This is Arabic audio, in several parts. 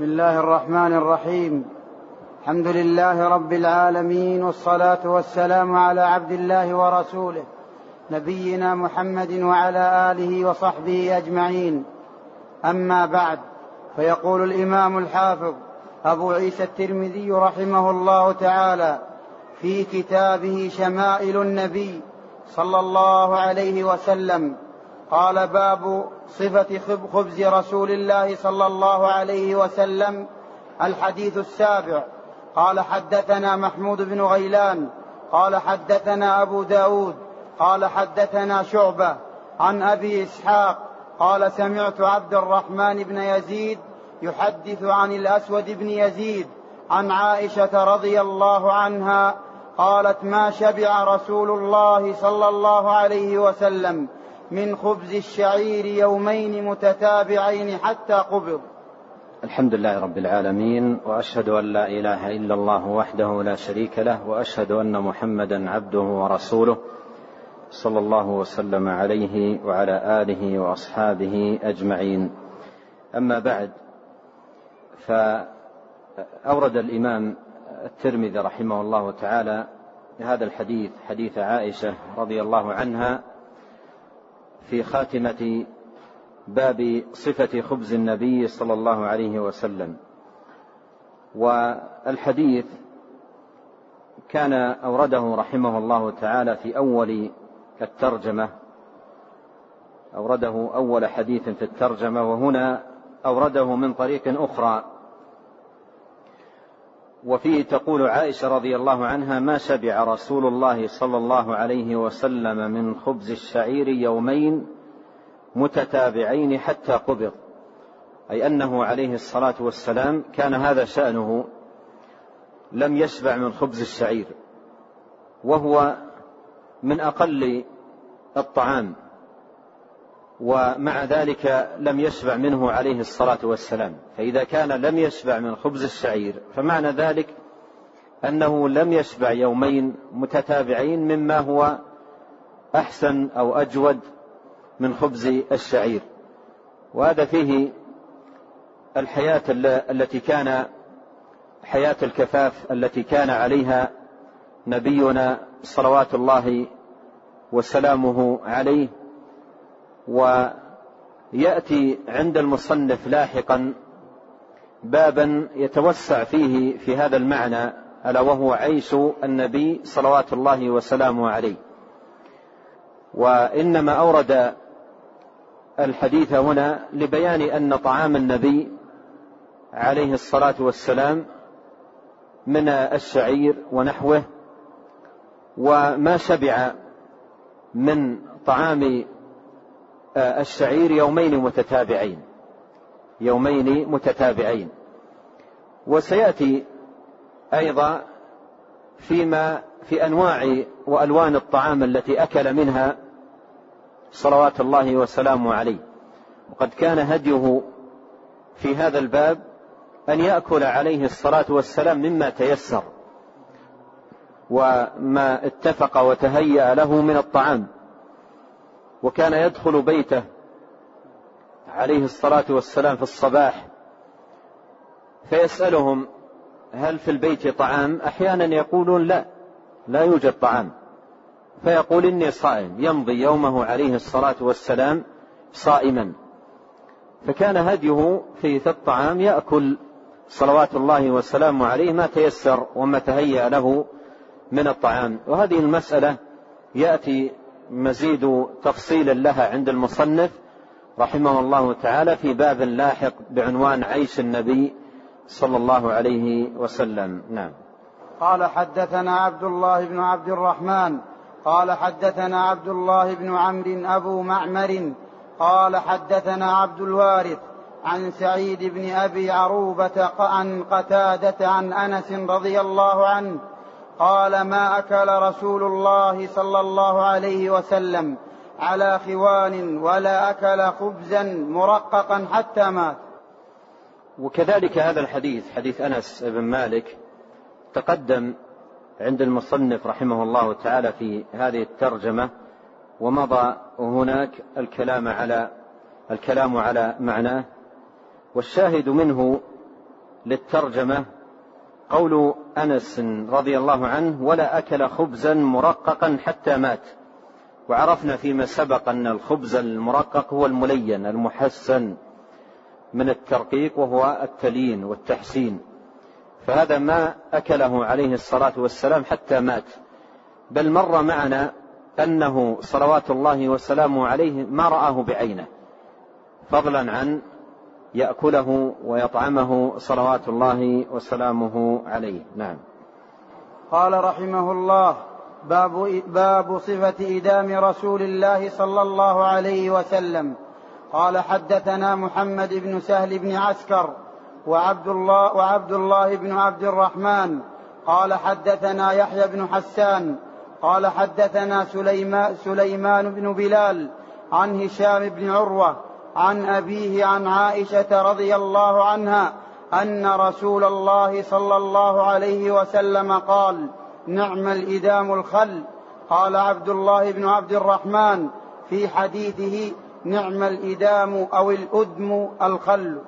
بسم الله الرحمن الرحيم. الحمد لله رب العالمين والصلاة والسلام على عبد الله ورسوله نبينا محمد وعلى آله وصحبه أجمعين. أما بعد فيقول الإمام الحافظ أبو عيسى الترمذي رحمه الله تعالى في كتابه شمائل النبي صلى الله عليه وسلم قال باب صفة خبز رسول الله صلى الله عليه وسلم الحديث السابع. قال حدثنا محمود بن غيلان قال حدثنا أبو داود قال حدثنا شعبة عن أبي إسحاق قال سمعت عبد الرحمن بن يزيد يحدث عن الأسود بن يزيد عن عائشة رضي الله عنها قالت ما شبع رسول الله صلى الله عليه وسلم من خبز الشعير يومين متتابعين حتى قبض. الحمد لله رب العالمين وأشهد أن لا إله إلا الله وحده لا شريك له وأشهد أن محمدا عبده ورسوله صلى الله وسلم عليه وعلى آله وأصحابه أجمعين. أما بعد فأورد الإمام الترمذي رحمه الله تعالى هذا الحديث حديث عائشة رضي الله عنها في خاتمة باب صفة خبز النبي صلى الله عليه وسلم. والحديث كان أورده رحمه الله تعالى في أول الترجمة. أورده أول حديث في الترجمة وهنا أورده من طريق أخرى. وفيه تقول عائشة رضي الله عنها ما شبع رسول الله صلى الله عليه وسلم من خبز الشعير يومين متتابعين حتى قبض أي أنه عليه الصلاة والسلام كان هذا شأنه لم يشبع من خبز الشعير وهو من أقل الطعام ومع ذلك لم يشبع منه عليه الصلاة والسلام. فإذا كان لم يشبع من خبز الشعير فمعنى ذلك أنه لم يشبع يومين متتابعين مما هو أحسن أو أجود من خبز الشعير وهذا فيه الحياة التي كان حياة الكفاف التي كان عليها نبينا صلوات الله وسلامه عليه. ويأتي عند المصنف لاحقا بابا يتوسع فيه في هذا المعنى ألا وهو عيش النبي صلوات الله وسلامه عليه. وإنما أورد الحديث هنا لبيان أن طعام النبي عليه الصلاة والسلام من الشعير ونحوه وما شبع من طعام الشعير يومين متتابعين. يومين متتابعين. وسيأتي أيضا فيما في أنواع وألوان الطعام التي أكل منها صلوات الله وسلامه عليه. وقد كان هديه في هذا الباب أن يأكل عليه الصلاة والسلام مما تيسر وما اتفق وتهيأ له من الطعام. وكان يدخل بيته عليه الصلاة والسلام في الصباح فيسألهم هل في البيت طعام؟ أحيانا يقولون لا لا يوجد طعام. فيقول إني صائم يمضي يومه عليه الصلاة والسلام صائما. فكان هديه في الطعام يأكل صلوات الله وسلامه عليه ما تيسر وما تهيأ له من الطعام. وهذه المسألة يأتي مزيد تفصيل لها عند المصنف رحمه الله تعالى في باب لاحق بعنوان عيش النبي صلى الله عليه وسلم. نعم. قال حدثنا عبد الله بن عبد الرحمن قال حدثنا عبد الله بن عمرو أبو معمر قال حدثنا عبد الوارث عن سعيد بن أبي عروبة عن قتادة عن أنس رضي الله عنه قال ما أكل رسول الله صلى الله عليه وسلم على خوان ولا أكل خبزا مرققا حتى مات. وكذلك هذا الحديث حديث أنس بن مالك تقدم عند المصنف رحمه الله تعالى في هذه الترجمة ومضى هناك الكلام على الكلام على معناه والشاهد منه للترجمة قول أنس رضي الله عنه ولا أكل خبزا مرققا حتى مات. وعرفنا فيما سبق أن الخبز المرقق هو الملين المحسن من الترقيق وهو التليين والتحسين. فهذا ما أكله عليه الصلاة والسلام حتى مات. بل مر معنا أنه صلوات الله وسلامه عليه ما رآه بعينه. فضلا عن يأكله ويطعمه صلوات الله وسلامه عليه. نعم. قال رحمه الله باب, باب صفة إدام رسول الله صلى الله عليه وسلم. قال حدثنا محمد بن سهل بن عسكر وعبد الله وعبد الله بن عبد الرحمن. قال حدثنا يحيى بن حسان. قال حدثنا سليمان, سليمان بن بلال عن هشام بن عروة عن أبيه عن عائشة رضي الله عنها أن رسول الله صلى الله عليه وسلم قال نعم الإدام الخل. قال عبد الله بن عبد الرحمن في حديثه نعم الإدام أو الأدم الخل.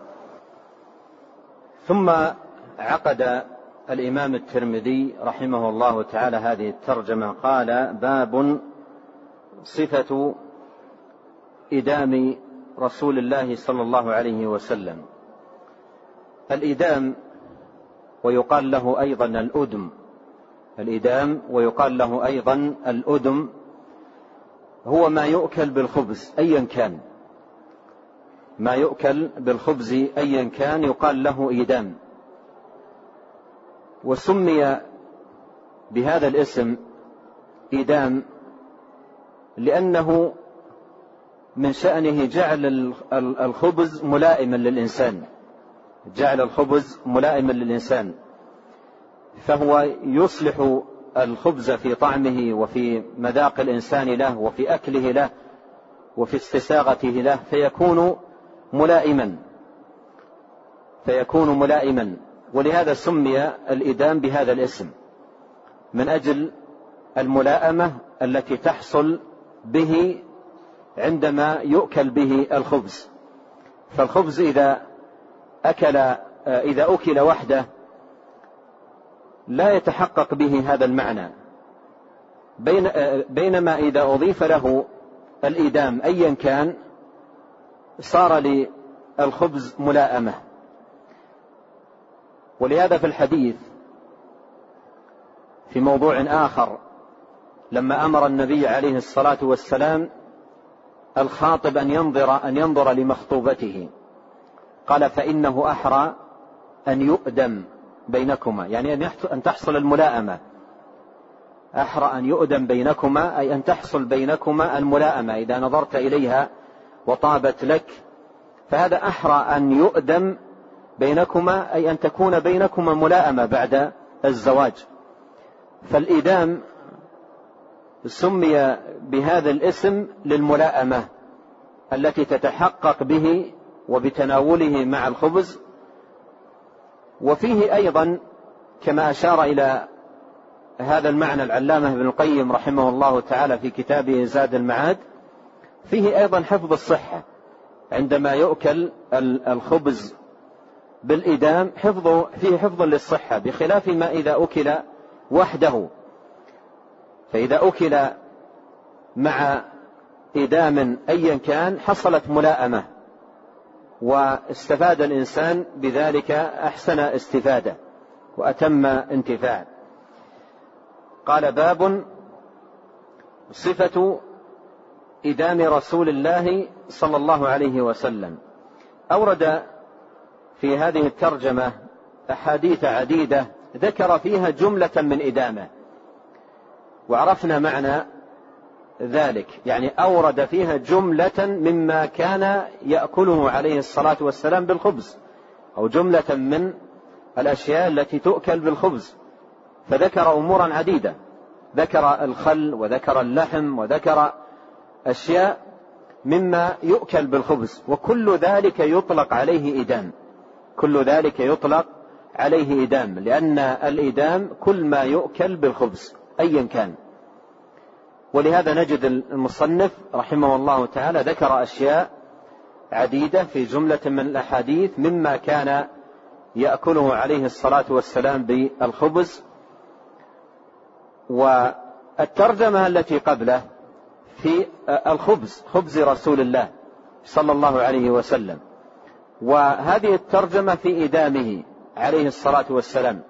ثم عقد الإمام الترمذي رحمه الله تعالى هذه الترجمة قال باب صفة إدام رسول الله صلى الله عليه وسلم. الإدام ويقال له أيضا الأدم. الإدام ويقال له أيضا الأدم هو ما يؤكل بالخبز أيا كان. ما يؤكل بالخبز أيا كان يقال له إيدام وسمي بهذا الاسم إيدام لأنه من شأنه جعل الخبز ملائما للإنسان. جعل الخبز ملائما للإنسان. فهو يصلح الخبز في طعمه وفي مذاق الإنسان له وفي أكله له وفي استساغته له فيكون ملائما. فيكون ملائما. ولهذا سمي الإدام بهذا الاسم. من أجل الملائمة التي تحصل به عندما يؤكل به الخبز. فالخبز إذا أكل إذا أكل وحده لا يتحقق به هذا المعنى. بين بينما إذا أضيف له الإيدام أيا كان صار للخبز ملائمة. ولهذا في الحديث في موضوع آخر لما أمر النبي عليه الصلاة والسلام الخاطب أن ينظر أن ينظر لمخطوبته. قال فإنه أحرى أن يؤدم بينكما. يعني أن تحصل الملائمة. أحرى أن يؤدم بينكما أي أن تحصل بينكما الملائمة. إذا نظرت إليها وطابت لك فهذا أحرى أن يؤدم بينكما أي أن تكون بينكما ملائمة بعد الزواج. فالإدام سمي بهذا الاسم للملائمة التي تتحقق به وبتناوله مع الخبز. وفيه أيضا كما أشار إلى هذا المعنى العلامة ابن القيم رحمه الله تعالى في كتابه زاد المعاد فيه أيضا حفظ الصحة عندما يؤكل الخبز بالإدام حفظه فيه حفظ للصحة بخلاف ما إذا أكل وحده. فإذا أكل مع إدام أيا كان حصلت ملائمة واستفاد الإنسان بذلك أحسن استفادة وأتم انتفاع. قال باب صفة إدام رسول الله صلى الله عليه وسلم. أورد في هذه الترجمة أحاديث عديدة ذكر فيها جملة من إدامة. وعرفنا معنى ذلك. يعني أورد فيها جملة مما كان يأكله عليه الصلاة والسلام بالخبز أو جملة من الأشياء التي تؤكل بالخبز. فذكر أمورا عديدة. ذكر الخل وذكر اللحم وذكر أشياء مما يؤكل بالخبز. وكل ذلك يطلق عليه إدام. كل ذلك يطلق عليه إدام لأن الإدام كل ما يؤكل بالخبز أيا كان. ولهذا نجد المصنف رحمه الله تعالى ذكر أشياء عديدة في جملة من الأحاديث مما كان يأكله عليه الصلاة والسلام بالخبز. والترجمة التي قبله في الخبز خبز رسول الله صلى الله عليه وسلم. وهذه الترجمة في إدامه عليه الصلاة والسلام.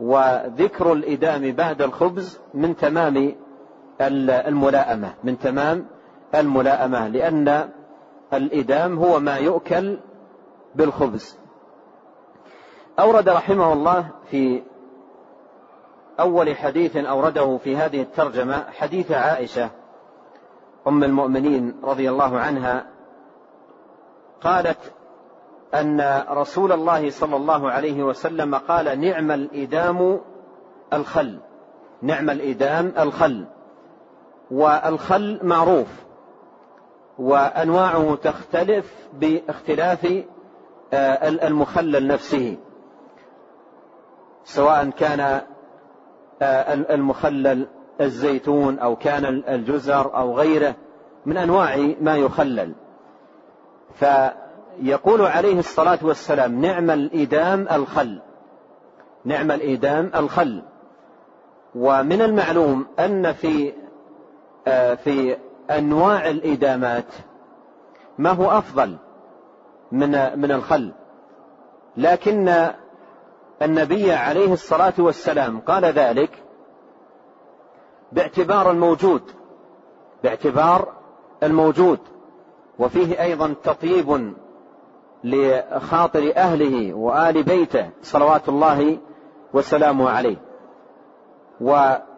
وذكر الإدام بعد الخبز من تمام الملائمة من تمام الملائمة لأن الإدام هو ما يؤكل بالخبز. أورد رحمه الله في أول حديث أورده في هذه الترجمة حديث عائشة أم المؤمنين رضي الله عنها قالت أن رسول الله صلى الله عليه وسلم قال نعم الإدام الخل نعم الإدام الخل. والخل معروف وأنواعه تختلف باختلاف آه، المخلل نفسه. سواء كان آه، المخلل الزيتون أو كان الجزر أو غيره من أنواع ما يخلل. فيقول عليه الصلاة والسلام نعم الإدام الخل. نعم الإدام الخل. ومن المعلوم أن في في أنواع الإدامات. ما هو أفضل من من الخل؟ لكن النبي عليه الصلاة والسلام قال ذلك باعتبار الموجود باعتبار الموجود. وفيه أيضا تطيب لخاطر أهله وآل بيته صلوات الله وسلامه عليه. ودخل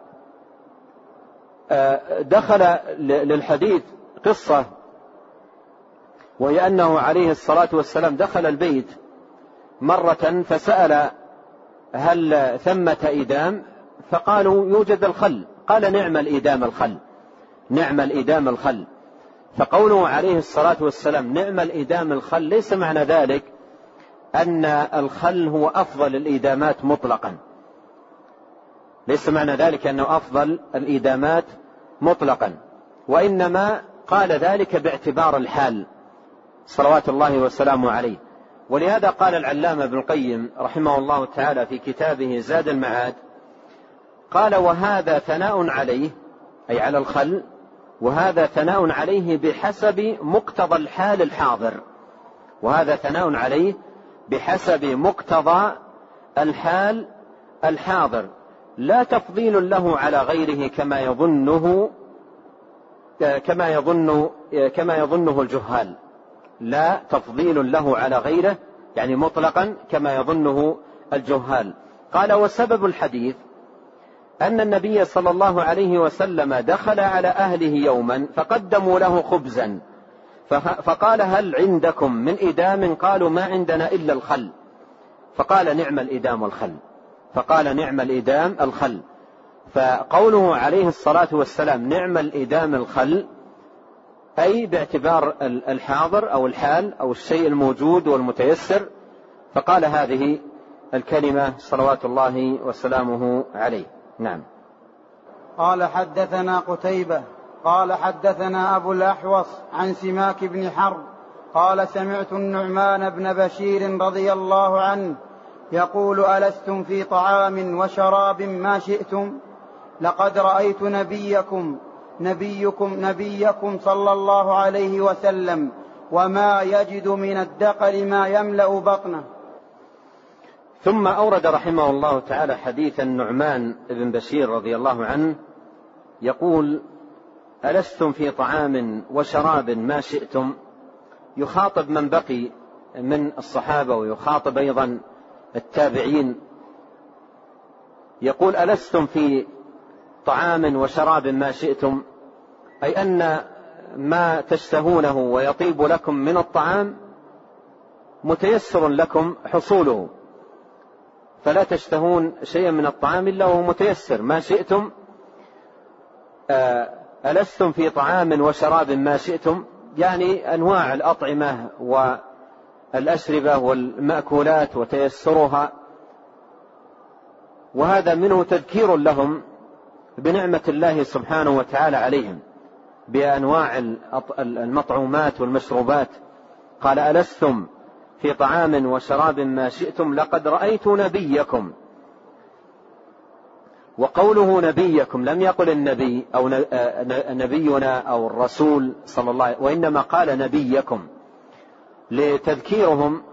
آه، للحديث قصة وهي أنه عليه الصلاة والسلام دخل البيت مرة فسأل هل ثمة إدام؟ فقالوا يوجد الخل. قال نعم الإدام الخل. نعم الإدام الخل. فقوله عليه الصلاة والسلام نعم الإدام الخل ليس معنى ذلك أن الخل هو أفضل الإدامات مطلقا. ليس معنى ذلك أنه أفضل الإدامات مطلقا وإنما قال ذلك باعتبار الحال صلوات الله وسلامه عليه. ولهذا قال العلامة ابن القيم رحمه الله تعالى في كتابه زاد المعاد قال وهذا ثناء عليه أي على الخل وهذا ثناء عليه بحسب مقتضى الحال الحاضر. وهذا ثناء عليه بحسب مقتضى الحال الحاضر. لا تفضيل له على غيره كما يظنه كما يظن كما يظنه الجهال. لا تفضيل له على غيره يعني مطلقا كما يظنه الجهال. قال وسبب الحديث أن النبي صلى الله عليه وسلم دخل على أهله يوما فقدموا له خبزا. فقال هل عندكم من إدام؟ قالوا ما عندنا إلا الخل. فقال نعم الإدام الخل فقال نعم الإدام الخل. فقوله عليه الصلاة والسلام نعم الإدام الخل أي باعتبار الحاضر أو الحال أو الشيء الموجود والمتيسر فقال هذه الكلمة صلوات الله وسلامه عليه. نعم. قال حدثنا قتيبة قال حدثنا أبو الأحوص عن سماك بن حرب قال سمعت النعمان بن بشير رضي الله عنه يقول ألستم في طعام وشراب ما شئتم؟ لقد رأيت نبيكم نبيكم نبيكم صلى الله عليه وسلم وما يجد من الدقل ما يملأ بطنه. ثم أورد رحمه الله تعالى حديث النعمان بن بشير رضي الله عنه يقول ألستم في طعام وشراب ما شئتم؟ يخاطب من بقي من الصحابة ويخاطب أيضا التابعين يقول ألستم في طعام وشراب ما شئتم؟ أي أن ما تشتهونه ويطيب لكم من الطعام متيسر لكم حصوله. فلا تشتهون شيئا من الطعام إلا وهو متيسر. ما شئتم؟ آه، ألستم في طعام وشراب ما شئتم؟ يعني أنواع الأطعمة والأشربة والمأكولات وتيسرها وهذا منه تذكير لهم بنعمة الله سبحانه وتعالى عليهم بأنواع المطعومات والمشروبات. قال ألستم في طعام وشراب ما شئتم لقد رأيت نبيكم. وقوله نبيكم لم يقل النبي أو نبينا أو الرسول صلى الله عليه وإنما قال نبيكم. لتذكيرهم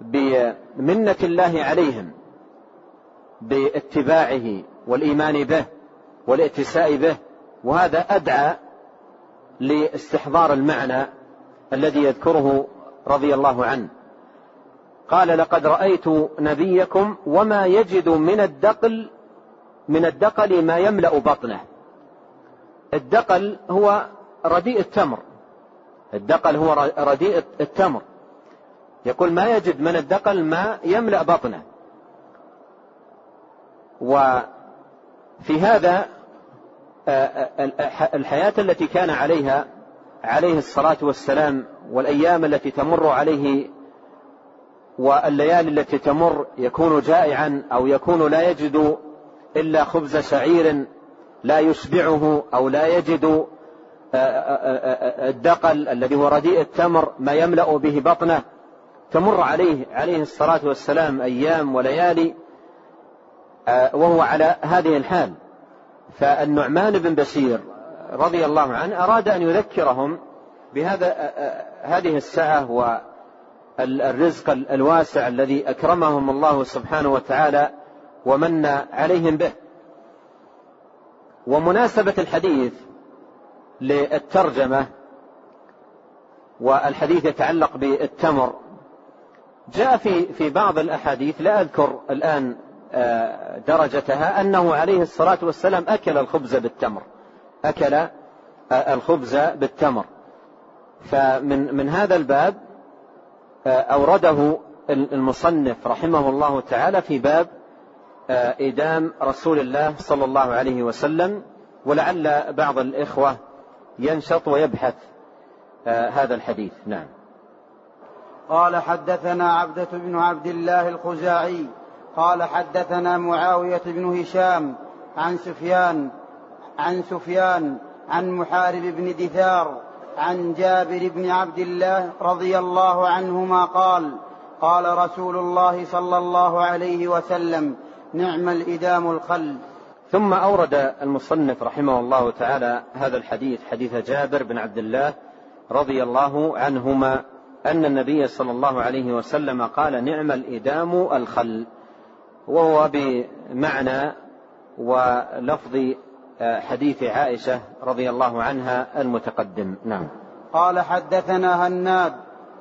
بمنة الله عليهم باتباعه والإيمان به والائتساء به وهذا أدعى لاستحضار المعنى الذي يذكره رضي الله عنه. قال لقد رأيت نبيكم وما يجد من الدقل من الدقل ما يملأ بطنه. الدقل هو رديء التمر الدقل هو رديء التمر. يقول ما يجد من الدقل ما يملأ بطنه. وفي هذا الحياة التي كان عليها عليه الصلاة والسلام والأيام التي تمر عليه والليالي التي تمر يكون جائعا أو يكون لا يجد إلا خبز شعير لا يشبعه أو لا يجد الدقل الذي هو رديء التمر ما يملأ به بطنه تمر عليه عليه الصلاة والسلام أيام وليالي وهو على هذه الحال. فالنعمان بن بشير رضي الله عنه أراد أن يذكرهم بهذا هذه السعة والرزق الواسع الذي أكرمهم الله سبحانه وتعالى ومن عليهم به. ومناسبة الحديث للترجمة والحديث يتعلق بالتمر. جاء في في بعض الأحاديث لا أذكر الآن درجتها أنه عليه الصلاة والسلام أكل الخبز بالتمر. أكل الخبز بالتمر. فمن من هذا الباب أورده المصنف رحمه الله تعالى في باب إدام رسول الله صلى الله عليه وسلم ولعل بعض الإخوة ينشط ويبحث هذا الحديث. نعم. قال حدثنا عبدة بن عبد الله الخزاعي قال حدثنا معاوية بن هشام عن سفيان عن سفيان عن محارب بن دثار عن جابر بن عبد الله رضي الله عنهما قال قال رسول الله صلى الله عليه وسلم نعم الإدام الخل ثم أورد المصنف رحمه الله تعالى هذا الحديث حديث جابر بن عبد الله رضي الله عنهما أن النبي صلى الله عليه وسلم قال نعم الإدام الخل. وهو بمعنى ولفظ حديث عائشة رضي الله عنها المتقدم. نعم. قال حدثنا هناد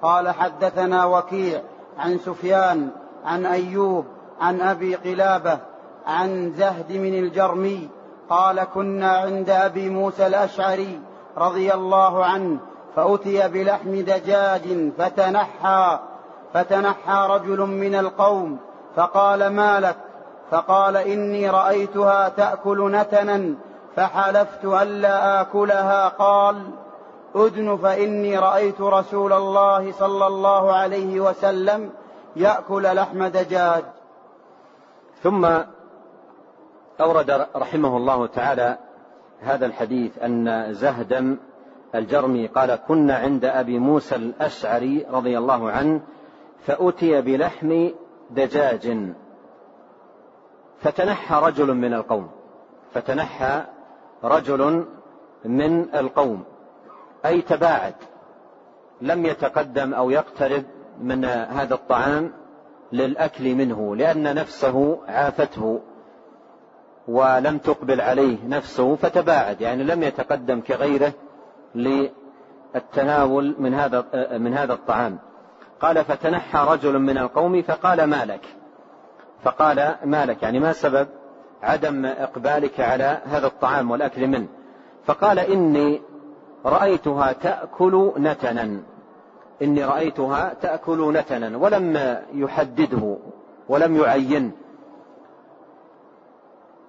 قال حدثنا وكيع عن سفيان عن أيوب عن أبي قلابة عن زهد من الجرمي قال كنا عند أبي موسى الأشعري رضي الله عنه فأتي بلحم دجاج فتنحى فتنحى رجل من القوم فقال ما لك؟ فقال إني رأيتها تأكل نتنا فحلفت ألا آكلها. قال أدن فإني رأيت رسول الله صلى الله عليه وسلم يأكل لحم دجاج. ثم أورد رحمه الله تعالى هذا الحديث أن زهدم الجرمي قال كنا عند أبي موسى الأشعري رضي الله عنه فأتي بلحم دجاج فتنحى رجل من القوم فتنحى رجل من القوم أي تباعد لم يتقدم أو يقترب من هذا الطعام للأكل منه لأن نفسه عافته. ولم تقبل عليه نفسه فتباعد يعني لم يتقدم كغيره للتناول من هذا من هذا الطعام. قال فتنحى رجل من القوم فقال ما لك؟ فقال ما لك؟ يعني ما سبب عدم إقبالك على هذا الطعام والأكل منه. فقال إني رأيتها تأكل نتنا إني رأيتها تأكل نتنا ولم يحدده ولم يعين.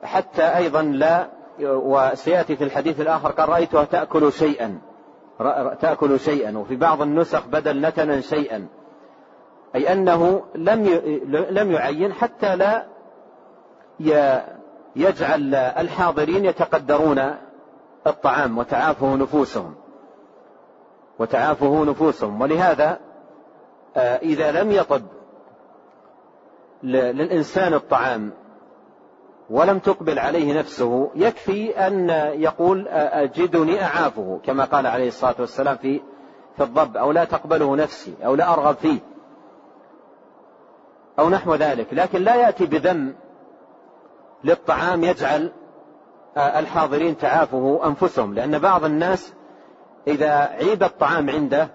حتى أيضا لا وسيأتي في الحديث الآخر قال رأيتها تأكل شيئا. تأكل شيئا. وفي بعض النسخ بدل نتنا شيئا. أي أنه لم لم يعين حتى لا يجعل الحاضرين يتقدرون الطعام وتعافه نفوسهم. وتعافه نفوسهم. ولهذا آه، إذا لم يطب للإنسان الطعام ولم تقبل عليه نفسه يكفي أن يقول أجدني أعافه كما قال عليه الصلاة والسلام في في الضب أو لا تقبله نفسي أو لا أرغب فيه أو نحو ذلك. لكن لا يأتي بذم للطعام يجعل الحاضرين تعافه أنفسهم لأن بعض الناس إذا عيب الطعام عنده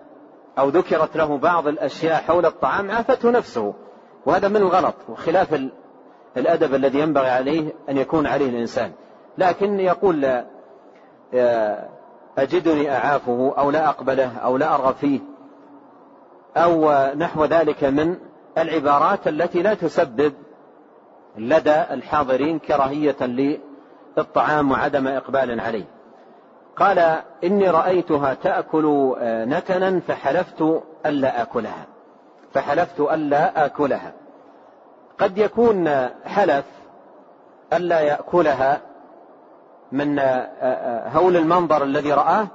أو ذكرت له بعض الأشياء حول الطعام عافته نفسه وهذا من الغلط وخلاف الأدب الذي ينبغي عليه أن يكون عليه الإنسان. لكن يقول أجدني أعافه أو لا أقبله أو لا أرغب فيه أو نحو ذلك من العبارات التي لا تسبب لدى الحاضرين كراهية للطعام وعدم إقبال عليه. قال إني رأيتها تأكل نتنا فحلفت ألا آكلها. فحلفت ألا آكلها. قد يكون حلف ألا يأكلها من هول المنظر الذي رآه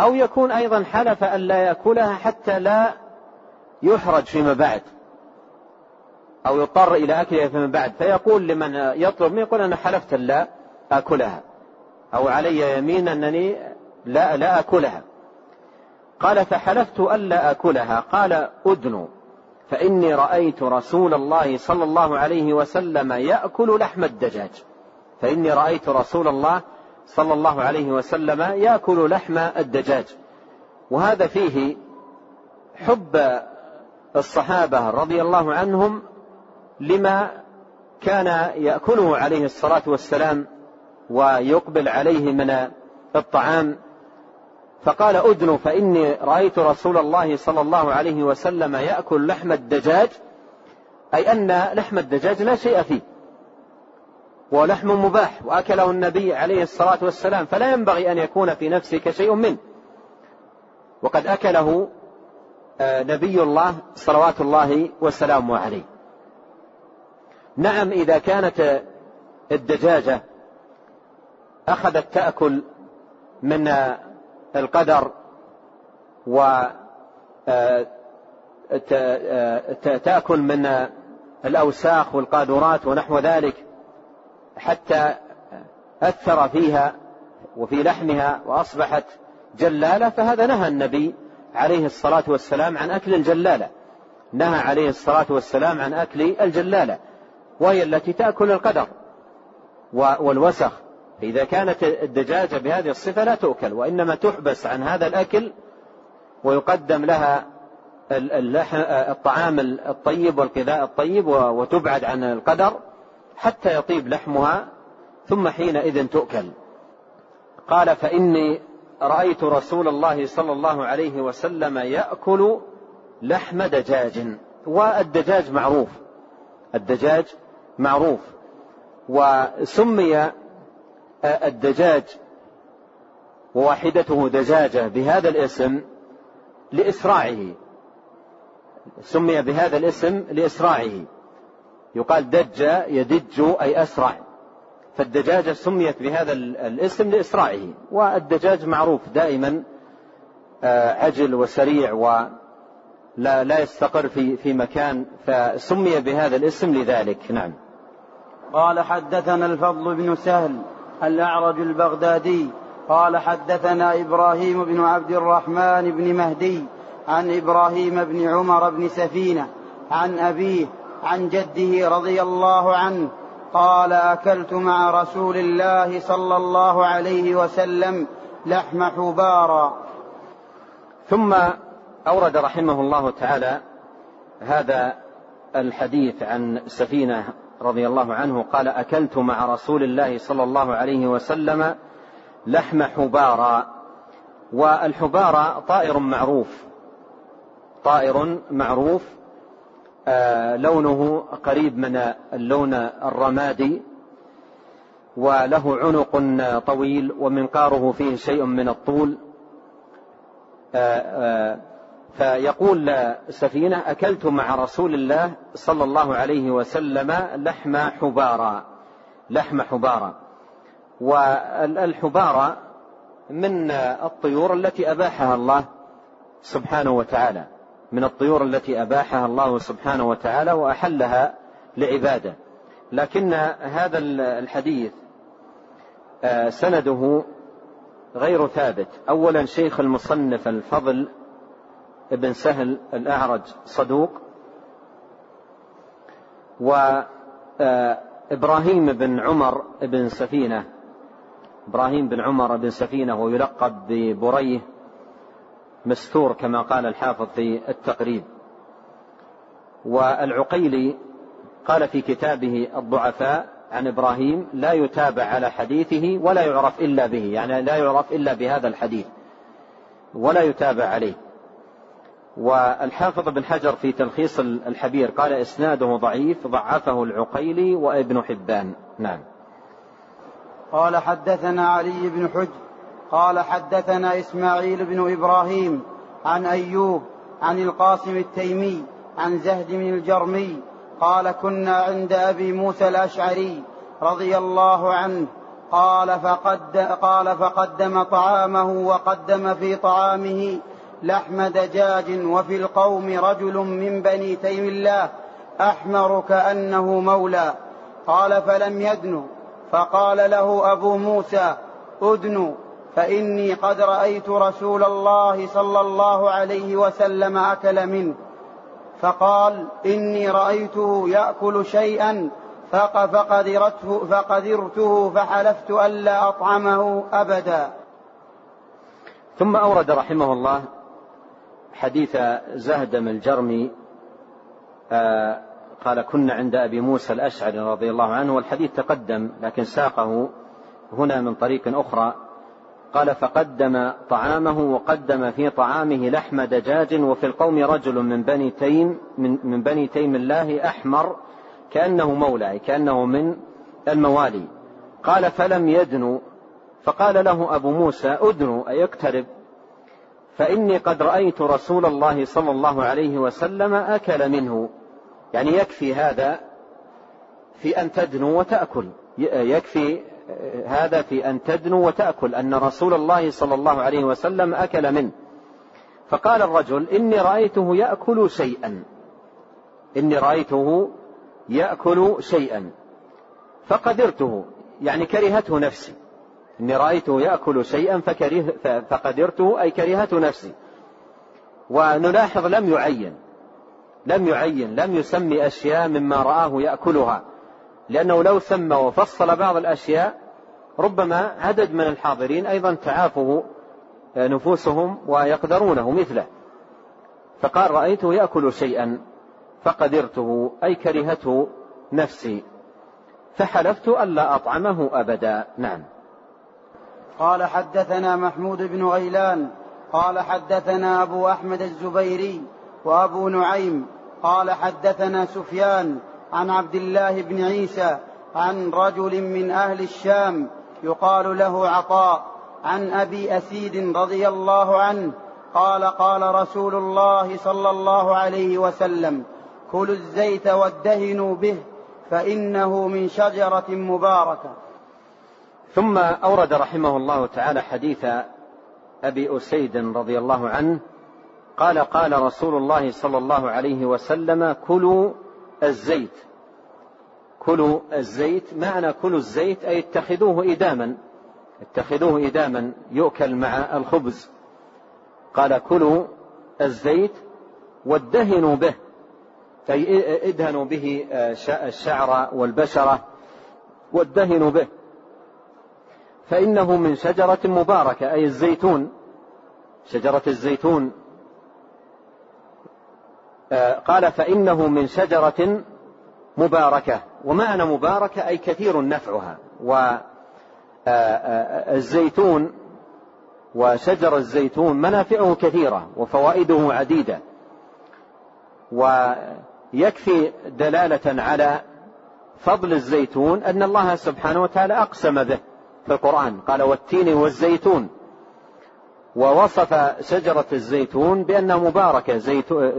أو يكون أيضا حلف ألا يأكلها حتى لا يحرج فيما بعد أو يضطر إلى أكلها فيما بعد. فيقول لمن يطلب يقول أنا حلفت لا آكلها أو علي يمين أنني لا لا آكلها. قال فحلفت ألا آكلها. قال أدنو. فإني رأيت رسول الله صلى الله عليه وسلم يأكل لحم الدجاج. فإني رأيت رسول الله صلى الله عليه وسلم يأكل لحم الدجاج. وهذا فيه حب الصحابة رضي الله عنهم لما كان يأكله عليه الصلاة والسلام ويقبل عليه من الطعام فقال أدن فإني رأيت رسول الله صلى الله عليه وسلم يأكل لحم الدجاج أي أن لحم الدجاج لا شيء فيه ولحم مباح وأكله النبي عليه الصلاة والسلام فلا ينبغي أن يكون في نفسك شيء منه. وقد أكله آه، نبي الله صلوات الله وسلامه عليه. نعم إذا كانت الدجاجة أخذت تأكل من القدر و آه، آه، تأكل من الأوساخ والقاذورات ونحو ذلك حتى أثر فيها وفي لحمها وأصبحت جلالة فهذا نهى النبي عليه الصلاة والسلام عن أكل الجلالة. نهى عليه الصلاة والسلام عن أكل الجلالة وهي التي تأكل القدر والوسخ. إذا كانت الدجاجة بهذه الصفة لا تؤكل وإنما تحبس عن هذا الأكل ويقدم لها الطعام الطيب والغذاء الطيب وتبعد عن القدر حتى يطيب لحمها ثم حينئذ تؤكل. قال فإني رأيت رسول الله صلى الله عليه وسلم يأكل لحم دجاج والدجاج معروف الدجاج معروف وسمي الدجاج وواحدته دجاجة بهذا الاسم لإسراعه. سمي بهذا الاسم لإسراعه. يقال دج يدج أي أسرع. فالدجاجة سميت بهذا الاسم لإسراعه. والدجاج معروف دائما آه، عجل وسريع ولا لا يستقر في في مكان فسمي بهذا الاسم لذلك. نعم. قال حدثنا الفضل بن سهل الأعرج البغدادي. قال حدثنا إبراهيم بن عبد الرحمن بن مهدي عن إبراهيم بن عمر بن سفينة عن أبيه عن جده رضي الله عنه. قال أكلت مع رسول الله صلى الله عليه وسلم لحم حبارا. ثم أورد رحمه الله تعالى هذا الحديث عن سفينة رضي الله عنه قال أكلت مع رسول الله صلى الله عليه وسلم لحم حبارا والحبارة طائر معروف طائر معروف آه، لونه قريب من اللون الرمادي وله عنق طويل ومنقاره فيه شيء من الطول آه، آه، فيقول سفينة أكلت مع رسول الله صلى الله عليه وسلم لحم حبارا لحم حبارا والحبارة من الطيور التي أباحها الله سبحانه وتعالى من الطيور التي أباحها الله سبحانه وتعالى وأحلها لعباده. لكن هذا الحديث آه، سنده غير ثابت. أولا شيخ المصنف الفضل ابن سهل الأعرج صدوق وإبراهيم بن عمر بن سفينة. إبراهيم بن عمر بن سفينة ويلقب ببريه مستور كما قال الحافظ في التقريب. والعقيلي قال في كتابه الضعفاء عن إبراهيم لا يتابع على حديثه ولا يعرف إلا به. يعني لا يعرف إلا بهذا الحديث ولا يتابع عليه. والحافظ بن حجر في تلخيص الحبير قال إسناده ضعيف ضعفه العقيلي وابن حبان. نعم. قال حدثنا علي بن حج قال حدثنا إسماعيل بن إبراهيم عن أيوب عن القاسم التيمي عن زهد بن الجرمي قال كنا عند أبي موسى الأشعري رضي الله عنه قال فقد قال فقدم طعامه وقدم في طعامه لحم دجاج وفي القوم رجل من بني تيم الله أحمر كأنه مولى. قال فلم يدن. فقال له أبو موسى أدن فإني قد رأيت رسول الله صلى الله عليه وسلم أكل منه. فقال إني رأيته يأكل شيئا فقدرته, فقدرته فحلفت ألا أطعمه أبدا. ثم أورد رحمه الله حديث زهدم الجرمي آه قال كنا عند أبي موسى الأشعري رضي الله عنه والحديث تقدم لكن ساقه هنا من طريق أخرى. قال فقدم طعامه وقدم في طعامه لحم دجاج وفي القوم رجل من بني تيم من, من بني تيم الله أحمر كأنه مولى كأنه من الموالي. قال فلم يدنوا فقال له أبو موسى أدنوا أي اقترب؟ فإني قد رأيت رسول الله صلى الله عليه وسلم أكل منه. يعني يكفي هذا في أن تدنو وتأكل. يكفي هذا في أن تدنو وتأكل. أن رسول الله صلى الله عليه وسلم أكل منه. فقال الرجل إني رأيته يأكل شيئا. إني رأيته يأكل شيئا. فقدرته. يعني كرهته نفسي. إني رأيته يأكل شيئا فكره فقدرته أي كرهته نفسي. ونلاحظ لم يعين. لم يعين لم يسمي أشياء مما رآه يأكلها. لأنه لو سمى وفصل بعض الأشياء ربما عدد من الحاضرين أيضا تعافه آه، نفوسهم ويقدرونه مثله. فقال رأيته يأكل شيئا فقدرته أي كرهته نفسي. فحلفت ألا أطعمه أبدا. نعم. قال حدثنا محمود بن غيلان قال حدثنا أبو أحمد الزبيري وأبو نعيم قال حدثنا سفيان عن عبد الله بن عيسى عن رجل من أهل الشام يقال له عطاء عن أبي أسيد رضي الله عنه قال قال رسول الله صلى الله عليه وسلم كلوا الزيت وادهنوا به فإنه من شجرة مباركة. ثم أورد رحمه الله تعالى حديث أبي أسيد رضي الله عنه قال قال رسول الله صلى الله عليه وسلم كلوا الزيت. كلوا الزيت معنى كلوا الزيت أي اتخذوه إداما. اتخذوه إداما يؤكل مع الخبز. قال كلوا الزيت وادهنوا به أي إدهنوا به الشعر والبشرة وادهنوا به. فإنه من شجرة مباركة أي الزيتون. شجرة الزيتون. قال فإنه من شجرة مباركة. ومعنى مباركة؟ أي كثير نفعها. والزيتون وشجر الزيتون منافعه كثيرة وفوائده عديدة. ويكفي دلالة على فضل الزيتون أن الله سبحانه وتعالى أقسم به. في القرآن. قال والتين والزيتون. ووصف شجرة الزيتون بأنها مباركة. زيتون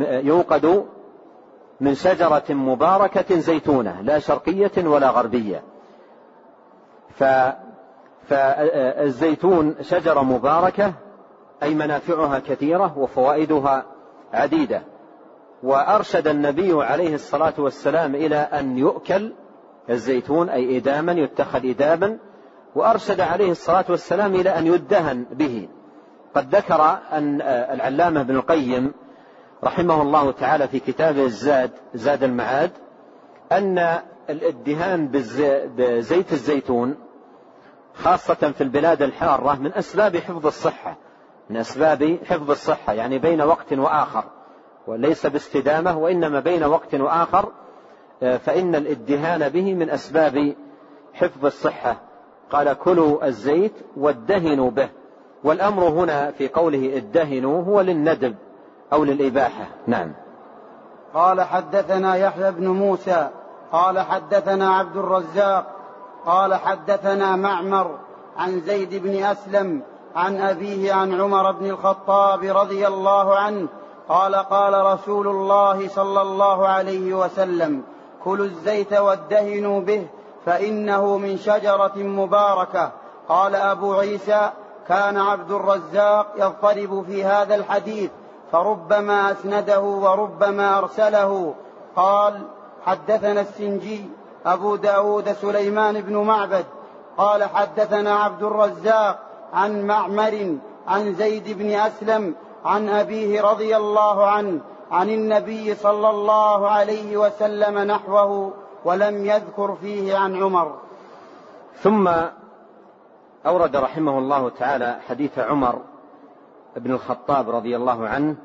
يوقد من شجرة مباركة زيتونة. لا شرقية ولا غربية. ف فالزيتون شجرة مباركة أي منافعها كثيرة وفوائدها عديدة. وأرشد النبي عليه الصلاة والسلام إلى أن يؤكل الزيتون أي إداما يتخذ إداما وأرشد عليه الصلاة والسلام إلى أن يدهن به. قد ذكر أن العلامة ابن القيم رحمه الله تعالى في كتابه الزاد زاد المعاد أن الإدهان بزيت الزيتون خاصة في البلاد الحارة من أسباب حفظ الصحة من أسباب حفظ الصحة يعني بين وقت وآخر وليس باستدامة وإنما بين وقت وآخر آه، فإن الإدهان به من أسباب حفظ الصحة. قال كلوا الزيت وادهنوا به. والأمر هنا في قوله ادهنوا هو للندب أو للإباحة. نعم. قال حدثنا يحيى بن موسى قال حدثنا عبد الرزاق قال حدثنا معمر عن زيد بن أسلم عن أبيه عن عمر بن الخطاب رضي الله عنه قال قال رسول الله صلى الله عليه وسلم كلوا الزيت وادهنوا به فإنه من شجرة مباركة. قال أبو عيسى كان عبد الرزاق يضطرب في هذا الحديث فربما أسنده وربما أرسله. قال حدثنا السنجي أبو داود سليمان بن معبد. قال حدثنا عبد الرزاق عن معمر عن زيد بن أسلم عن أبيه رضي الله عنه عن النبي صلى الله عليه وسلم نحوه ولم يذكر فيه عن عمر. ثم أورد رحمه الله تعالى حديث عمر بن الخطاب رضي الله عنه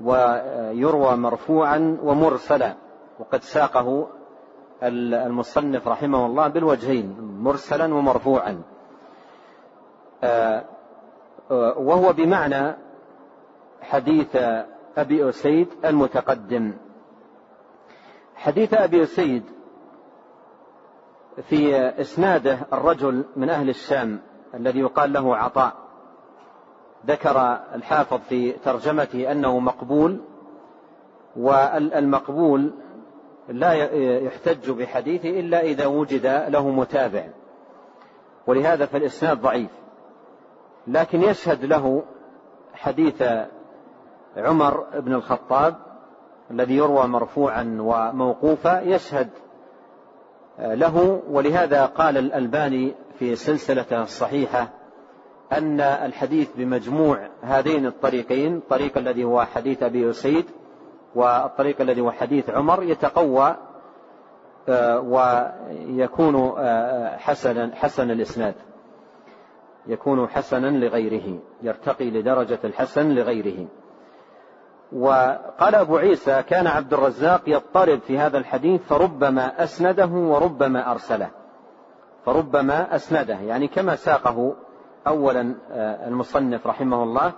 ويروى مرفوعا ومرسلا وقد ساقه المصنف رحمه الله بالوجهين مرسلا ومرفوعا. آه، وهو بمعنى حديث أبي أسيد المتقدم. حديث أبي أسيد في إسناده الرجل من أهل الشام الذي يقال له عطاء. ذكر الحافظ في ترجمته أنه مقبول والمقبول لا يحتج بحديثه إلا إذا وجد له متابع. ولهذا فالإسناد ضعيف. لكن يشهد له حديث عمر بن الخطاب الذي يروى مرفوعا وموقوفا يشهد له. ولهذا قال الألباني في سلسلته الصحيحة أن الحديث بمجموع هذين الطريقين الطريق الذي هو حديث أبي أسيد والطريق الذي هو حديث عمر يتقوى آه، ويكون آه، حسنا حسن الإسناد. يكون حسنا لغيره يرتقي لدرجة الحسن لغيره. وقال أبو عيسى كان عبد الرزاق يضطرب في هذا الحديث فربما أسنده وربما أرسله. فربما أسنده يعني كما ساقه أولا آه، المصنف رحمه الله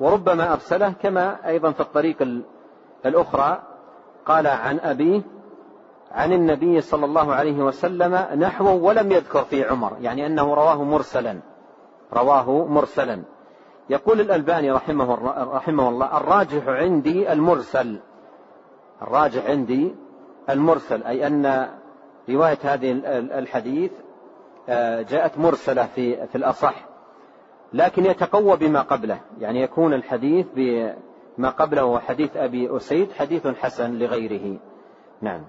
وربما أرسله كما أيضا في الطريق الأخرى. قال عن أبيه عن النبي صلى الله عليه وسلم نحوه ولم يذكر في عمر يعني أنه رواه مرسلا رواه مرسلا. يقول الألباني رحمه, رحمه الله الراجح عندي المرسل. الراجح عندي المرسل أي أن رواية هذه الحديث آه، جاءت مرسلة في في الأصح لكن يتقوى بما قبله. يعني يكون الحديث بما قبله وحديث أبي أسيد حديث حسن لغيره. نعم.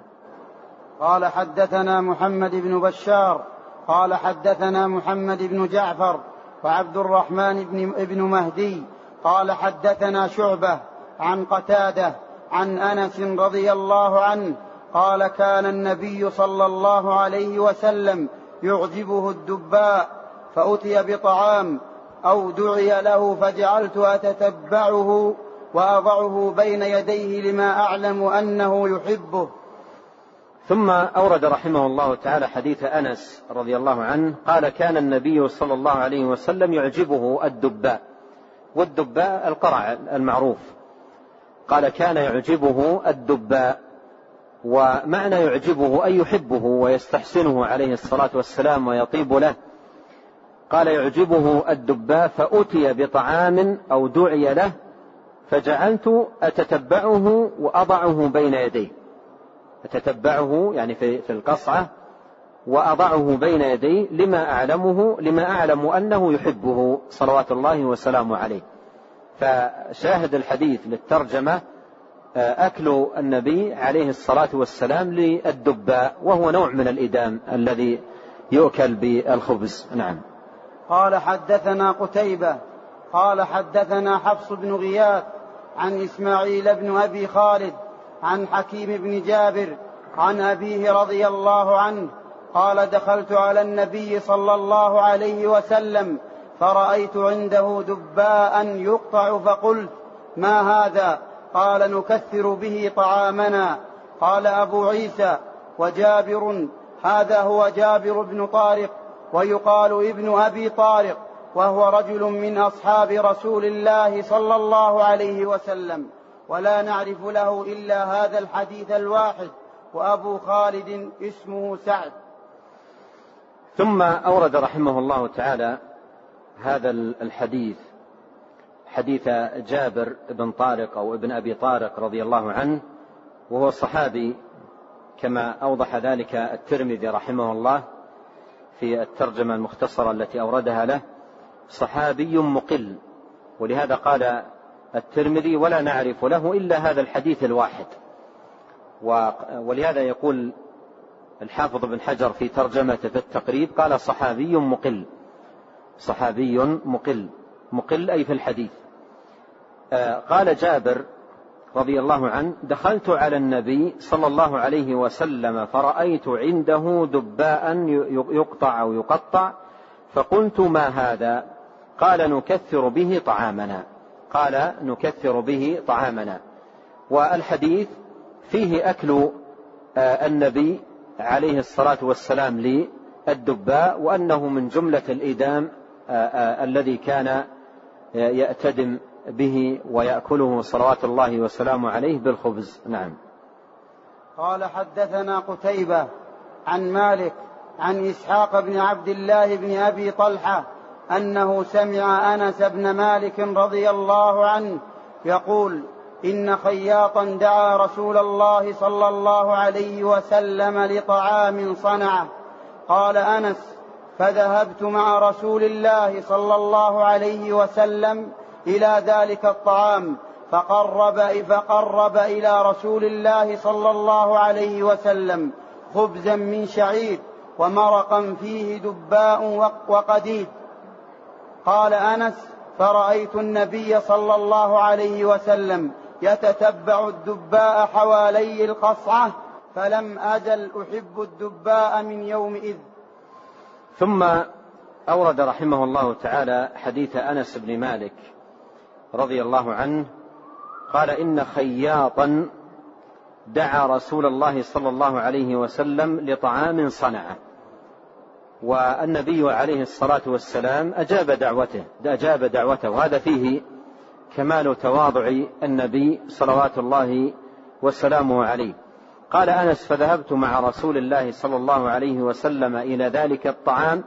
قال حدثنا محمد بن بشار قال حدثنا محمد بن جعفر وعبد الرحمن بن ابن مهدي قال حدثنا شعبة عن قتادة عن أنس رضي الله عنه قال كان النبي صلى الله عليه وسلم يعجبه الدباء فأتي بطعام أو دعي له فجعلت أتتبعه وأضعه بين يديه لما أعلم أنه يحبه. ثم أورد رحمه الله تعالى حديث أنس رضي الله عنه قال كان النبي صلى الله عليه وسلم يعجبه الدباء والدباء القرع المعروف. قال كان يعجبه الدباء ومعنى يعجبه أي يحبه ويستحسنه عليه الصلاة والسلام ويطيب له. قال يعجبه الدباء فأتي بطعام أو دعي له فجعلت أتتبعه وأضعه بين يديه. أتتبعه يعني في, في القصعة وأضعه بين يدي لما أعلمه لما أعلم أنه يحبه صلوات الله وسلامه عليه. فشاهد الحديث للترجمة آه، أكل النبي عليه الصلاة والسلام للدباء وهو نوع من الإدام الذي يؤكل بالخبز. نعم. قال حدثنا قتيبة قال حدثنا حفص بن غياث عن إسماعيل بن أبي خالد عن حكيم بن جابر عن أبيه رضي الله عنه قال دخلت على النبي صلى الله عليه وسلم فرأيت عنده دباء يقطع فقلت ما هذا؟ قال نكثر به طعامنا. قال أبو عيسى وجابر هذا هو جابر بن طارق ويقال ابن أبي طارق وهو رجل من أصحاب رسول الله صلى الله عليه وسلم. ولا نعرف له إلا هذا الحديث الواحد وأبو خالد اسمه سعد. ثم أورد رحمه الله تعالى هذا الحديث حديث جابر بن طارق أو ابن أبي طارق رضي الله عنه وهو صحابي كما أوضح ذلك الترمذي رحمه الله في الترجمة المختصرة التي أوردها له صحابي مقل ولهذا قال الترمذي ولا نعرف له إلا هذا الحديث الواحد. ولهذا يقول الحافظ بن حجر في ترجمته في التقريب قال صحابي مقل. صحابي مقل. مقل أي في الحديث. آه، قال جابر رضي الله عنه دخلت على النبي صلى الله عليه وسلم فرأيت عنده دباء يقطع أو يقطع فقلت ما هذا؟ قال نكثر به طعامنا. قال نكثر به طعامنا. والحديث فيه أكل آه، النبي عليه الصلاة والسلام للدباء وأنه من جملة الإدام آه، آه، الذي كان يأتدم به ويأكله صلوات الله وسلامه عليه بالخبز. نعم. قال حدثنا قتيبة عن مالك عن إسحاق بن عبد الله بن أبي طلحة أنه سمع أنس بن مالك رضي الله عنه يقول إن خياطا دعا رسول الله صلى الله عليه وسلم لطعام صنعه. قال أنس فذهبت مع رسول الله صلى الله عليه وسلم إلى ذلك الطعام فقرب فقرب إلى رسول الله صلى الله عليه وسلم خبزا من شعير ومرقا فيه دباء وقديد. قال أنس فرأيت النبي صلى الله عليه وسلم يتتبع الدباء حوالي القصعة فلم أزل أحب الدباء من يومئذ. ثم أورد رحمه الله تعالى حديث أنس بن مالك رضي الله عنه قال إن خياطا دعا رسول الله صلى الله عليه وسلم لطعام صنعه. والنبي عليه الصلاة والسلام أجاب دعوته أجاب دعوته. وهذا فيه كمال تواضع النبي صلوات الله وسلامه عليه. قال أنس فذهبت مع رسول الله صلى الله عليه وسلم إلى ذلك الطعام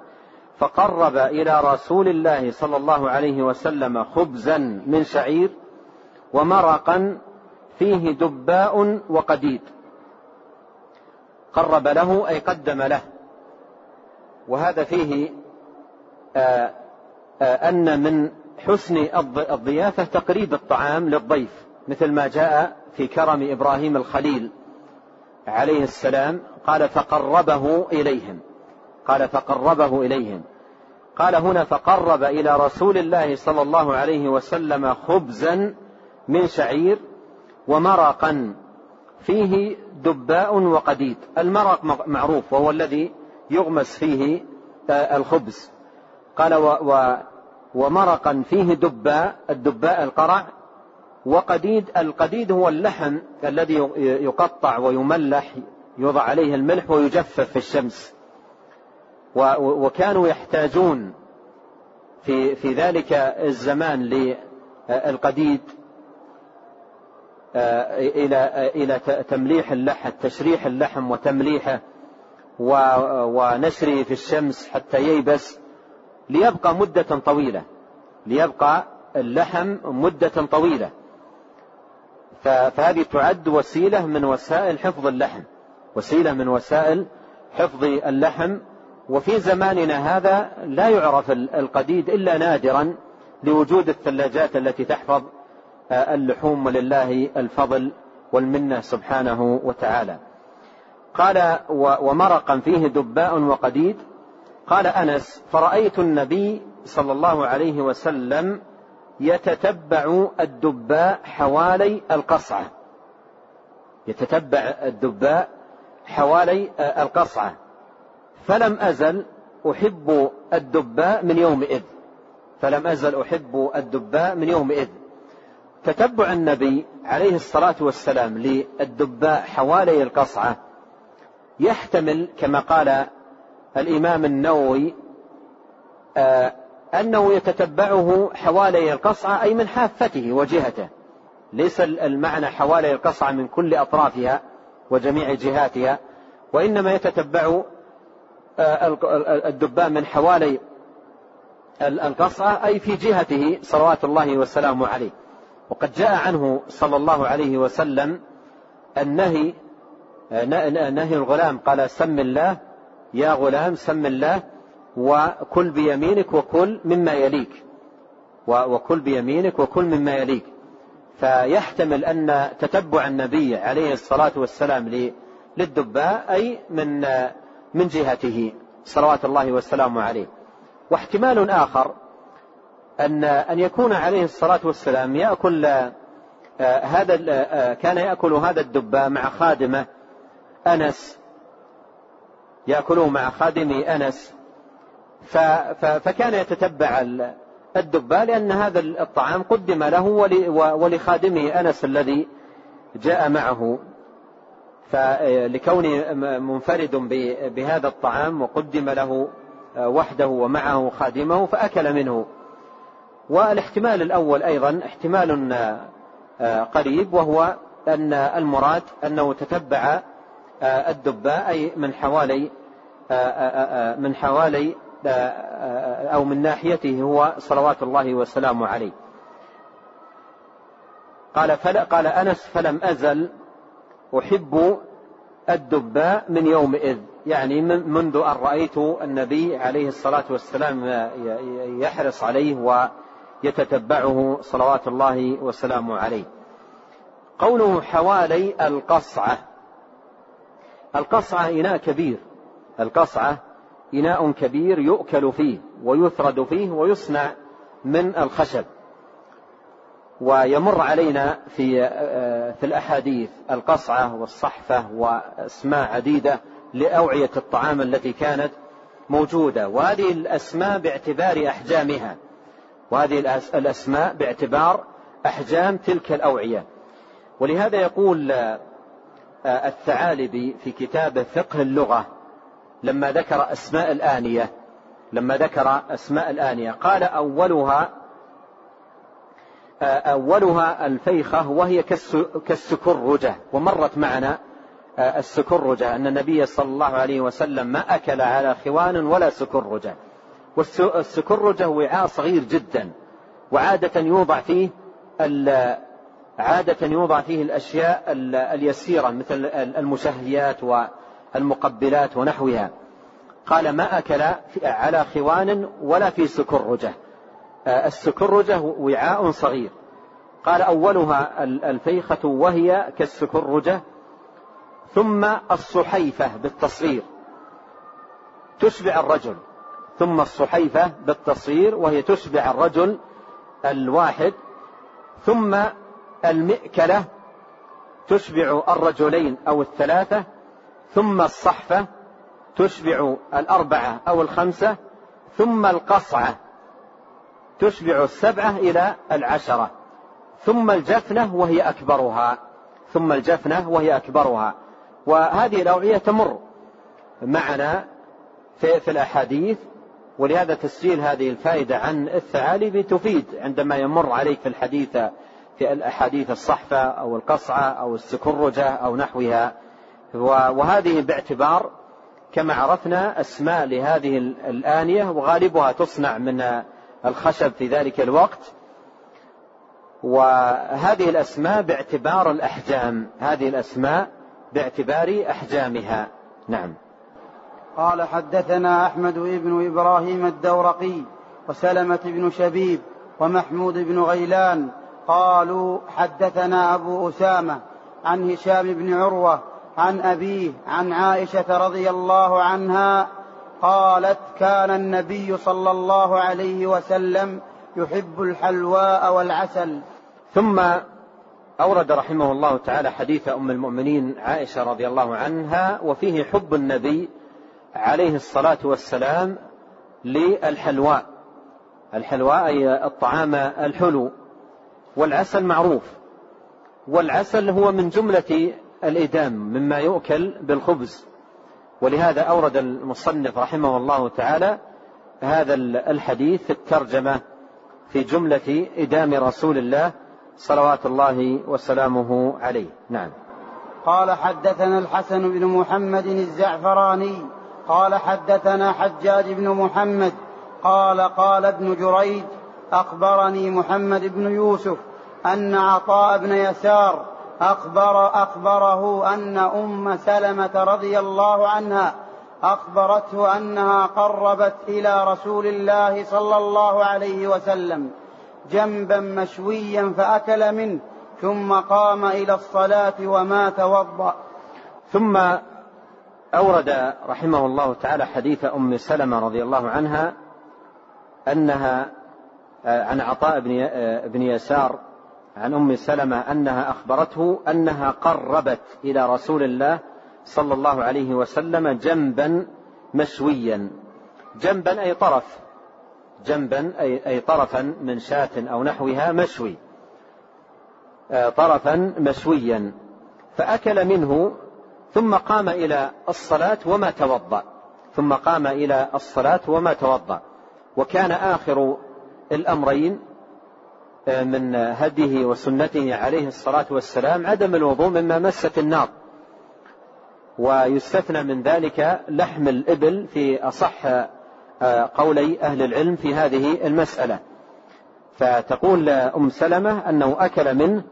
فقرب إلى رسول الله صلى الله عليه وسلم خبزا من شعير ومرقا فيه دباء وقديد. قرب له أي قدم له. وهذا فيه آآ آآ أن من حسن الضيافة تقريب الطعام للضيف مثل ما جاء في كرم إبراهيم الخليل عليه السلام قال فقربه إليهم قال فقربه إليهم. قال هنا فقرب إلى رسول الله صلى الله عليه وسلم خبزا من شعير ومرقا فيه دباء وقديد. المرق معروف وهو الذي يغمس فيه آه، الخبز. قال و و ومرقا فيه دباء الدباء القرع. وقديد القديد هو اللحم الذي يقطع ويملح يوضع عليه الملح ويجفف في الشمس. وكانوا يحتاجون في في ذلك الزمان للقديد آه، إلى إلى تمليح اللحم تشريح اللحم وتمليحه. ونشره في الشمس حتى ييبس ليبقى مدة طويلة. ليبقى اللحم مدة طويلة. فهذه تعد وسيلة من وسائل حفظ اللحم. وسيلة من وسائل حفظ اللحم. وفي زماننا هذا لا يعرف القديد إلا نادرا لوجود الثلاجات التي تحفظ اللحوم ولله الفضل والمنة سبحانه وتعالى. قال ومرقا فيه دباء وقديد. قال أنس فرأيت النبي صلى الله عليه وسلم يتتبع الدباء حوالي القصعة. يتتبع الدباء حوالي القصعة. فلم أزل أحب الدباء من يومئذ. فلم أزل أحب الدباء من يومئذ. تتبع النبي عليه الصلاة والسلام للدباء حوالي القصعة يحتمل كما قال الإمام النووي آه أنه يتتبعه حوالي القصعة أي من حافته وجهته. ليس المعنى حوالي القصعة من كل أطرافها وجميع جهاتها وإنما يتتبع آه، الدباء من حوالي القصعة أي في جهته صلوات الله وسلامه عليه. وقد جاء عنه صلى الله عليه وسلم النهي نهي الغلام قال سم الله يا غلام سم الله وكل بيمينك وكل مما يليك. وكل بيمينك وكل مما يليك. فيحتمل أن تتبع النبي عليه الصلاة والسلام للدباء أي من من جهته صلوات الله والسلام عليه. واحتمال آخر أن أن يكون عليه الصلاة والسلام يأكل آه، هذا آه، كان يأكل هذا الدباء مع خادمه أنس. يأكله مع خادم أنس. فكان يتتبع الدباء لأن هذا الطعام قدم له ولخادمه أنس الذي جاء معه. فلكونه منفرد بهذا الطعام وقدم له وحده ومعه خادمه فأكل منه. والاحتمال الأول أيضا احتمال قريب وهو أن المراد أنه تتبع الدباء أي من حوالي من حوالي أو من ناحيته هو صلوات الله وسلامه عليه. قال فلا قال أنس فلم أزل أحب الدباء من يومئذ. يعني منذ أن رأيت النبي عليه الصلاة والسلام يحرص عليه ويتتبعه صلوات الله وسلامه عليه. قوله حوالي القصعة. القصعة إناء كبير. القصعة إناء كبير يؤكل فيه ويثرد فيه ويصنع من الخشب. ويمر علينا في آه، في الأحاديث القصعة والصحفة وأسماء عديدة لأوعية الطعام التي كانت موجودة. وهذه الأسماء باعتبار أحجامها. وهذه الأسماء باعتبار أحجام تلك الأوعية. ولهذا يقول آه، الثعالبي في كتابه فقه اللغة لما ذكر أسماء الآنية لما ذكر أسماء الآنية قال أولها أولها الفيخة وهي كالسكرجة ومرت معنا السكرجة أن النبي صلى الله عليه وسلم ما أكل على خوان ولا سكرجة. والسكرجة وعاء صغير جدا وعادة يوضع فيه عادة يوضع فيه الأشياء اليسيرة مثل المشهيات المقبلات ونحوها. قال ما أكل على خوان ولا في سكرجة. آه، السكرجة وعاء صغير. قال أولها الفيخة وهي كالسكرجة ثم الصحيفة بالتصغير. تشبع الرجل. ثم الصحيفة بالتصغير وهي تشبع الرجل الواحد. ثم المئكلة تشبع الرجلين أو الثلاثة ثم الصحفة تشبع الأربعة أو الخمسة ثم القصعة تشبع السبعة إلى العشرة ثم الجفنة وهي أكبرها ثم الجفنة وهي أكبرها وهذه الأوعية تمر معنا في, في الأحاديث ولهذا تسجيل هذه الفائدة عن الثعالب تفيد عندما يمر عليك في الحديث الأحاديث الصحفة أو القصعة أو السكرجة أو نحوها. وهذه باعتبار كما عرفنا أسماء لهذه الآنية وغالبها تصنع من الخشب في ذلك الوقت. وهذه الأسماء باعتبار الأحجام. هذه الأسماء باعتبار أحجامها. نعم. قال حدثنا أحمد بن إبراهيم الدورقي وسلمة بن شبيب ومحمود بن غيلان قالوا حدثنا أبو أسامة عن هشام بن عروة عن أبيه عن عائشة رضي الله عنها قالت كان النبي صلى الله عليه وسلم يحب الحلواء والعسل. ثم أورد رحمه الله تعالى حديث أم المؤمنين عائشة رضي الله عنها وفيه حب النبي عليه الصلاة والسلام للحلواء. الحلواء أي الطعام الحلو. والعسل معروف. والعسل هو من جملة الإدام مما يؤكل بالخبز. ولهذا أورد المصنف رحمه الله تعالى هذا الحديث في الترجمة في جملة إدام رسول الله صلوات الله وسلامه عليه. نعم. قال حدثنا الحسن بن محمد الزعفراني قال حدثنا حجاج بن محمد قال قال ابن جريج أخبرني محمد بن يوسف أن عطاء بن يسار أخبر أخبره أن أم سلمة رضي الله عنها أخبرته أنها قربت إلى رسول الله صلى الله عليه وسلم جنبا مشويا فأكل منه ثم قام إلى الصلاة وما توضأ. ثم أورد رحمه الله تعالى حديث أم سلمة رضي الله عنها أنها عن عطاء بن بن يسار عن أم سلمة أنها أخبرته أنها قربت إلى رسول الله صلى الله عليه وسلم جنبا مشويا. جنبا أي طرف. جنبا أي أي طرفا من شاة أو نحوها مشوي. آه، طرفا مشويا. فأكل منه ثم قام إلى الصلاة وما توضأ. ثم قام إلى الصلاة وما توضأ. وكان آخر الأمرين من هديه وسنته عليه الصلاة والسلام عدم الوضوء مما مست النار. ويستثنى من ذلك لحم الإبل في أصح آه، قولي أهل العلم في هذه المسألة. فتقول أم سلمة أنه أكل منه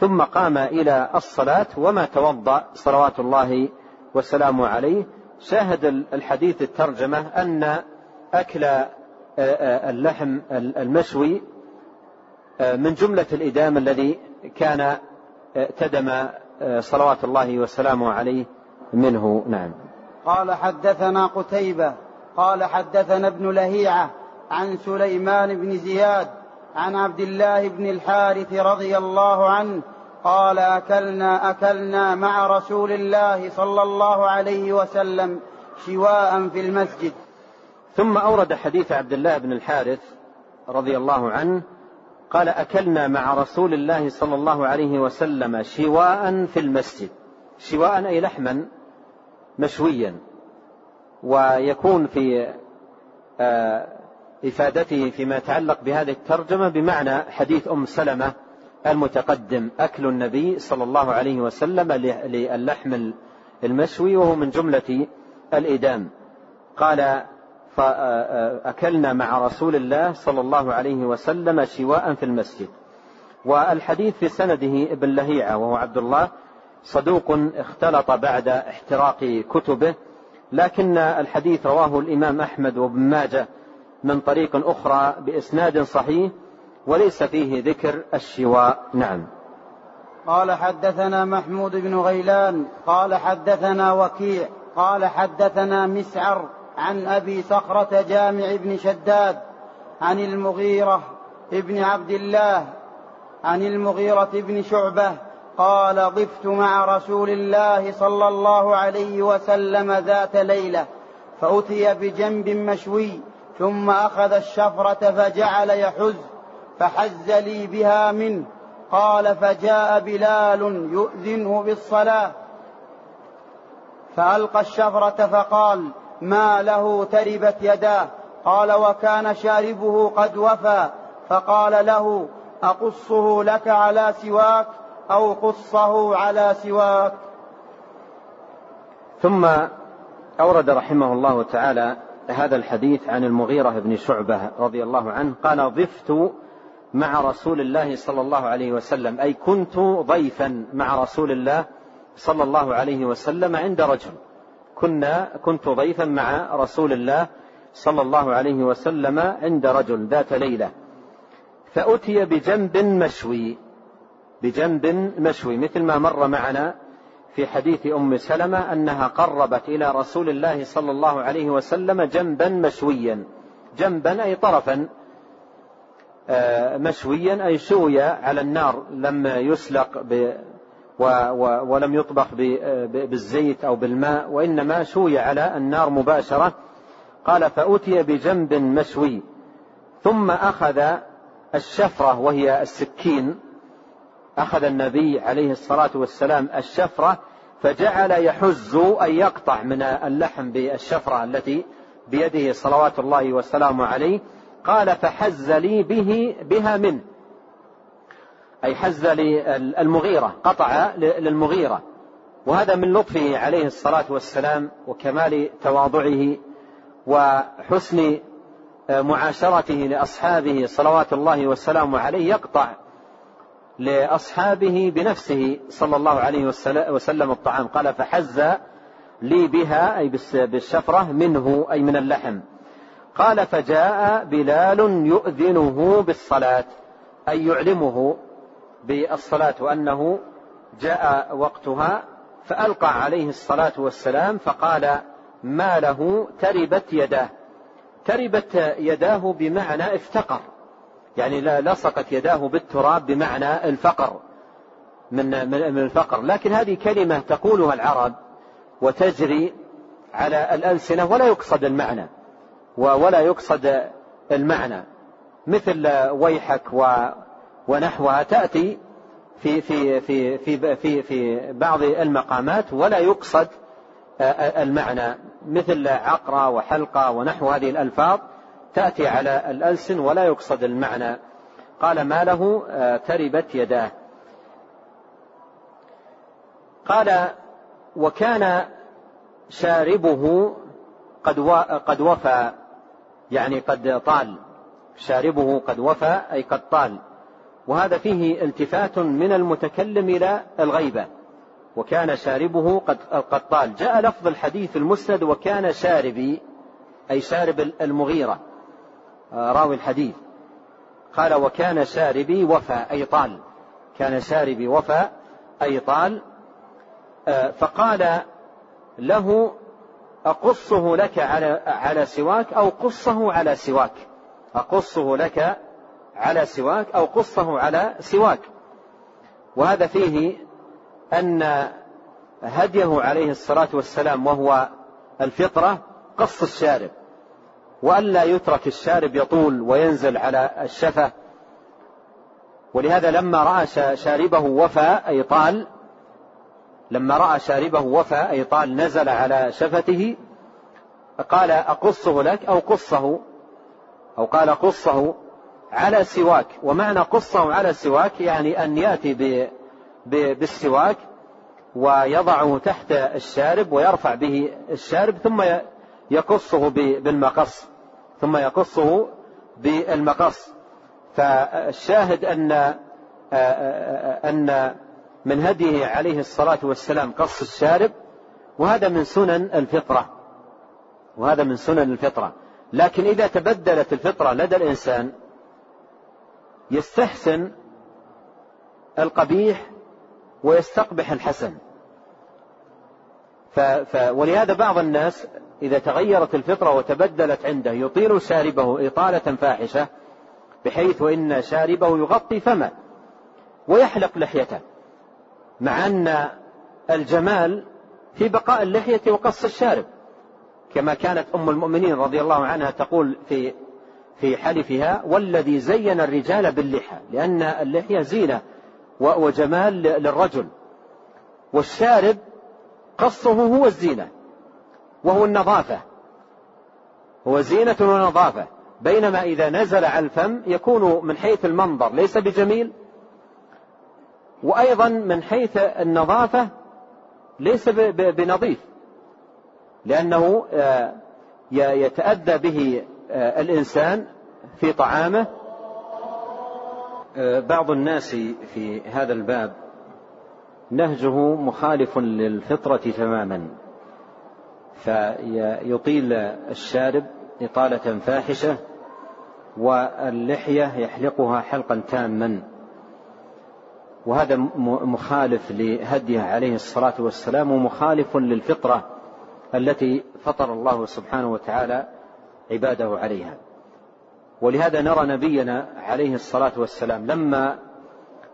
ثم قام إلى الصلاة وما توضأ صلوات الله وسلامه عليه. شاهد الحديث الترجمة أن أكل آه، آه، اللحم المشوي آه، من جملة الإدام الذي كان آه، آه، صلوات الله وسلامه عليه منه. نعم. قال حدثنا قتيبة قال حدثنا ابن لهيعة عن سليمان بن زياد عن عبد الله بن الحارث رضي الله عنه قال أكلنا أكلنا مع رسول الله صلى الله عليه وسلم شواء في المسجد. ثم أورد حديث عبد الله بن الحارث رضي الله عنه قال أكلنا مع رسول الله صلى الله عليه وسلم شواء في المسجد. شواء أي لحما مشويا. ويكون في آه، إفادته فيما يتعلق بهذه الترجمة بمعنى حديث أم سلمة المتقدم أكل النبي صلى الله عليه وسلم للحم المشوي وهو من جملة الإدام. قال فأكلنا مع رسول الله صلى الله عليه وسلم شواء في المسجد. والحديث في سنده ابن لهيعة وهو عبد الله صدوق اختلط بعد احتراق كتبه. لكن الحديث رواه الإمام أحمد وابن ماجه من طريق أخرى بإسناد صحيح وليس فيه ذكر الشواء. نعم. قال حدثنا محمود بن غيلان قال حدثنا وكيع قال حدثنا مسعر عن أبي صخرة جامع بن شداد عن المغيرة ابن عبد الله عن المغيرة بن شعبة قال ضفت مع رسول الله صلى الله عليه وسلم ذات ليلة فأتي بجنب مشوي ثم أخذ الشفرة فجعل يحز فحز لي بها منه قال فجاء بلال يؤذنه بالصلاة. فألقى الشفرة فقال ما له تربت يداه. قال وكان شاربه قد وفى. فقال له أقصه لك على سواك أو قصه على سواك؟ ثم أورد رحمه الله تعالى هذا الحديث عن المغيرة بن شعبة رضي الله عنه. قال ضفت مع رسول الله صلى الله عليه وسلم. أي كنت ضيفا مع رسول الله صلى الله عليه وسلم عند رجل. كنا كنت ضيفا مع رسول الله صلى الله عليه وسلم عند رجل ذات ليلة فأتي بجنب مشوي بجنب مشوي مثل ما مر معنا في حديث أم سلمة أنها قربت إلى رسول الله صلى الله عليه وسلم جنبا مشويا جنبا أي طرفا آه، مشويا أي شوي على النار لم يسلق ولم يطبخ بالزيت أو بالماء وإنما شوي على النار مباشرة. قال فأتي بجنب مشوي ثم أخذ الشفرة وهي السكين أخذ النبي عليه الصلاة والسلام الشفرة فجعل يحز أي يقطع من اللحم بالشفرة التي بيده صلوات الله وسلامه عليه. قال فحز لي به بها منه. أي حز للمغيرة قطع للمغيرة. وهذا من لطفه عليه الصلاة والسلام وكمال تواضعه وحسن معاشرته لأصحابه صلوات الله وسلامه عليه يقطع لأصحابه بنفسه صلى الله عليه وسلم الطعام. قال فحز لي بها أي بالشفرة منه أي من اللحم. قال فجاء بلال يؤذنه بالصلاة أي يعلمه. بالصلاة وأنه جاء وقتها فألقى عليه الصلاة والسلام فقال ما له تربت يداه. تربت يداه بمعنى افتقر. يعني لصقت يداه بالتراب بمعنى الفقر. من من الفقر. لكن هذه كلمة تقولها العرب وتجري على الألسنة ولا يقصد المعنى. ولا يقصد المعنى. مثل ويحك ونحوها تأتي في في في في في في بعض المقامات ولا يقصد المعنى. مثل عقرة وحلقة ونحو هذه الألفاظ تأتي على الألسن ولا يقصد المعنى. قال ما له آه، تربت يداه. قال وكان شاربه قد قد وفى. يعني قد طال. شاربه قد وفى أي قد طال. وهذا فيه التفات من المتكلم إلى الغيبة. وكان شاربه قد قد طال جاء لفظ الحديث المسند وكان شاربي أي شارب المغيرة. راوي الحديث. قال وكان شاربي وفى أي طال. كان شاربي وفى أي طال. آه، فقال له أقصه لك على على سواك أو قصه على سواك؟ أقصه لك على سواك أو قصه على سواك. وهذا فيه أن هديه عليه الصلاة والسلام وهو الفطرة قص الشارب. وألا يترك الشارب يطول وينزل على الشفة. ولهذا لما رأى شاربه وفى أي طال لما رأى شاربه وفى أي طال نزل على شفته قال أقصه لك أو قصه؟ أو قال قصه على سواك ومعنى قصة على سواك يعني أن يأتي بالسواك ويضعه تحت الشارب ويرفع به الشارب ثم يقصه بالمقص. ثم يقصه بالمقص. فالشاهد أن أن من هديه عليه الصلاة والسلام قص الشارب وهذا من سنن الفطرة. وهذا من سنن الفطرة. لكن إذا تبدلت الفطرة لدى الإنسان يستحسن القبيح ويستقبح الحسن. ف... ف... ولهذا بعض الناس إذا تغيرت الفطرة وتبدلت عنده يطيل شاربه إطالة فاحشة بحيث إن شاربه يغطي فمه ويحلق لحيته مع أن الجمال في بقاء اللحية وقص الشارب. كما كانت أم المؤمنين رضي الله عنها تقول في في حلفها والذي زين الرجال باللحى لأن اللحية زينة وجمال للرجل. والشارب قصه هو الزينة وهو النظافة. هو زينة ونظافة. بينما إذا نزل على الفم يكون من حيث المنظر ليس بجميل. وأيضا من حيث النظافة ليس بنظيف لأنه آه، يتأذى به الإنسان في طعامه. آه، بعض الناس في هذا الباب نهجه مخالف للفطرة تماما. فيطيل الشارب إطالة فاحشة واللحية يحلقها حلقا تاما. وهذا مخالف لهديه عليه الصلاة والسلام ومخالف للفطرة التي فطر الله سبحانه وتعالى عباده عليها. ولهذا نرى نبينا عليه الصلاة والسلام لما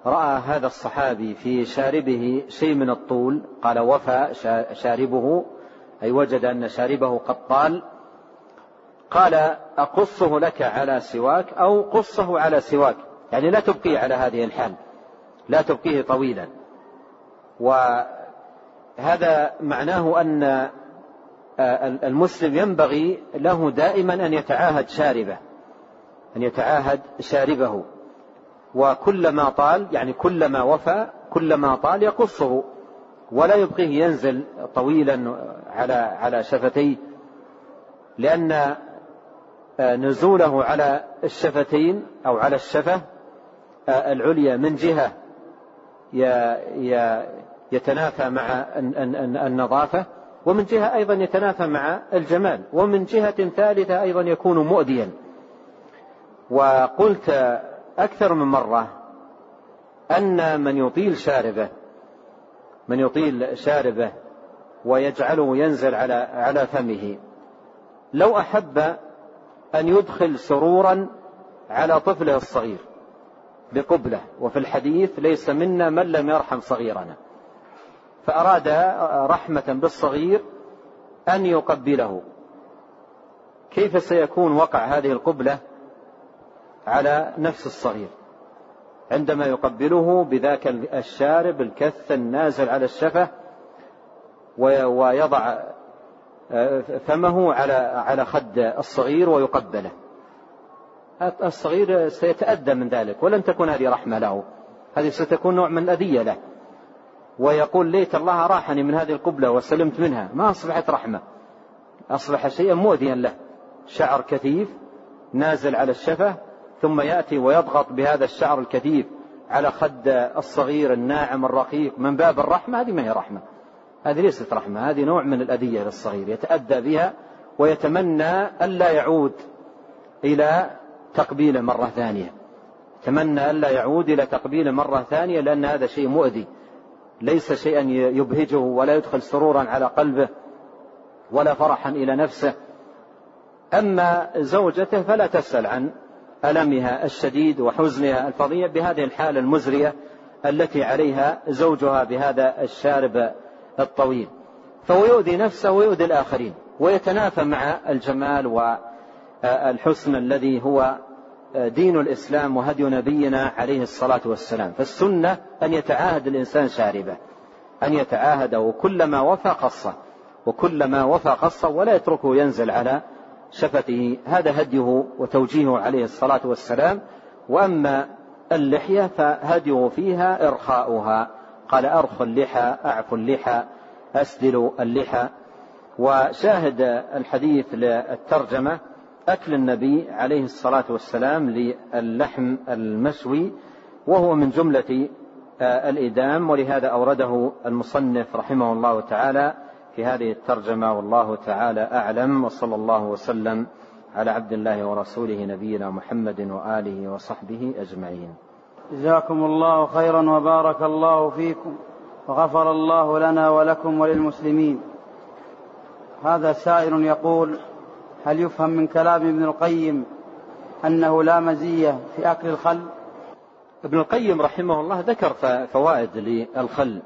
رأى هذا الصحابي في شاربه شيء من الطول قال وفى شاربه أي وجد أن شاربه قد طال قال أقصه لك على سواك أو قصه على سواك؟ يعني لا تبقيه على هذه الحال لا تبقيه طويلا. وهذا معناه أن المسلم ينبغي له دائما أن يتعاهد شاربه أن يتعاهد شاربه. وكلما طال يعني كلما وفى كلما طال يقصه ولا يبقيه ينزل طويلا على على شفتيه لأن نزوله على الشفتين أو على الشفة العليا من جهة يتنافى مع النظافة. ومن جهة أيضا يتنافى مع الجمال ومن جهة ثالثة أيضا يكون مؤذيا. وقلت أكثر من مرة أن من يطيل شاربه من يطيل شاربه ويجعله ينزل على على فمه. لو أحب أن يدخل سرورا على طفله الصغير بقبلة وفي الحديث ليس منا من لم يرحم صغيرنا فأراد رحمة بالصغير أن يقبله. كيف سيكون وقع هذه القبلة على نفس الصغير؟ عندما يقبله بذاك الشارب الكث النازل على الشفة ويضع آه، فمه على على خد الصغير ويقبله. الصغير سيتأذى من ذلك ولن تكون هذه رحمة له. هذه ستكون نوع من الأذية له. ويقول ليت الله راحني من هذه القبلة وسلمت منها. ما أصبحت رحمة. أصبح شيئا مؤذيا له. شعر كثيف نازل على الشفة ثم يأتي ويضغط بهذا الشعر الكثيف على خد الصغير الناعم الرقيق من باب الرحمة. هذه ما هي رحمة. هذه ليست رحمة. هذه نوع من الأذية للصغير. يتأذى بها ويتمنى ألا يعود إلى تقبيله مرة ثانية. تمنى ألا يعود إلى تقبيله مرة ثانية لأن هذا شيء مؤذي. ليس شيئا يبهجه ولا يدخل سرورا على قلبه ولا فرحا إلى نفسه. أما زوجته فلا تسأل عن ألمها الشديد وحزنها الفظيع بهذه الحالة المزرية التي عليها زوجها بهذا الشارب الطويل. فهو يؤذي نفسه ويؤذي الآخرين ويتنافى مع الجمال والحسن الذي هو دين الإسلام وهدي نبينا عليه الصلاة والسلام. فالسنة أن يتعاهد الإنسان شاربه أن يتعاهد وكلما وفى قصه وكلما وفى قصه ولا يتركه ينزل على شفته. هذا هديه وتوجيهه عليه الصلاة والسلام. وأما اللحية فهديه فيها إرخاؤها. قال أرخ اللحى أعف اللحى أسدل اللحى. وشاهد الحديث للترجمة أكل النبي عليه الصلاة والسلام للحم المشوي وهو من جملة الإدام ولهذا أورده المصنف رحمه الله تعالى في هذه الترجمة والله تعالى أعلم وصلى الله وسلم على عبد الله ورسوله نبينا محمد وآله وصحبه أجمعين. جزاكم الله خيرا وبارك الله فيكم وغفر الله لنا ولكم وللمسلمين. هذا سائل يقول هل يفهم من كلام ابن القيم أنه لا مزية في أكل الخل؟ ابن القيم رحمه الله ذكر فوائد للخل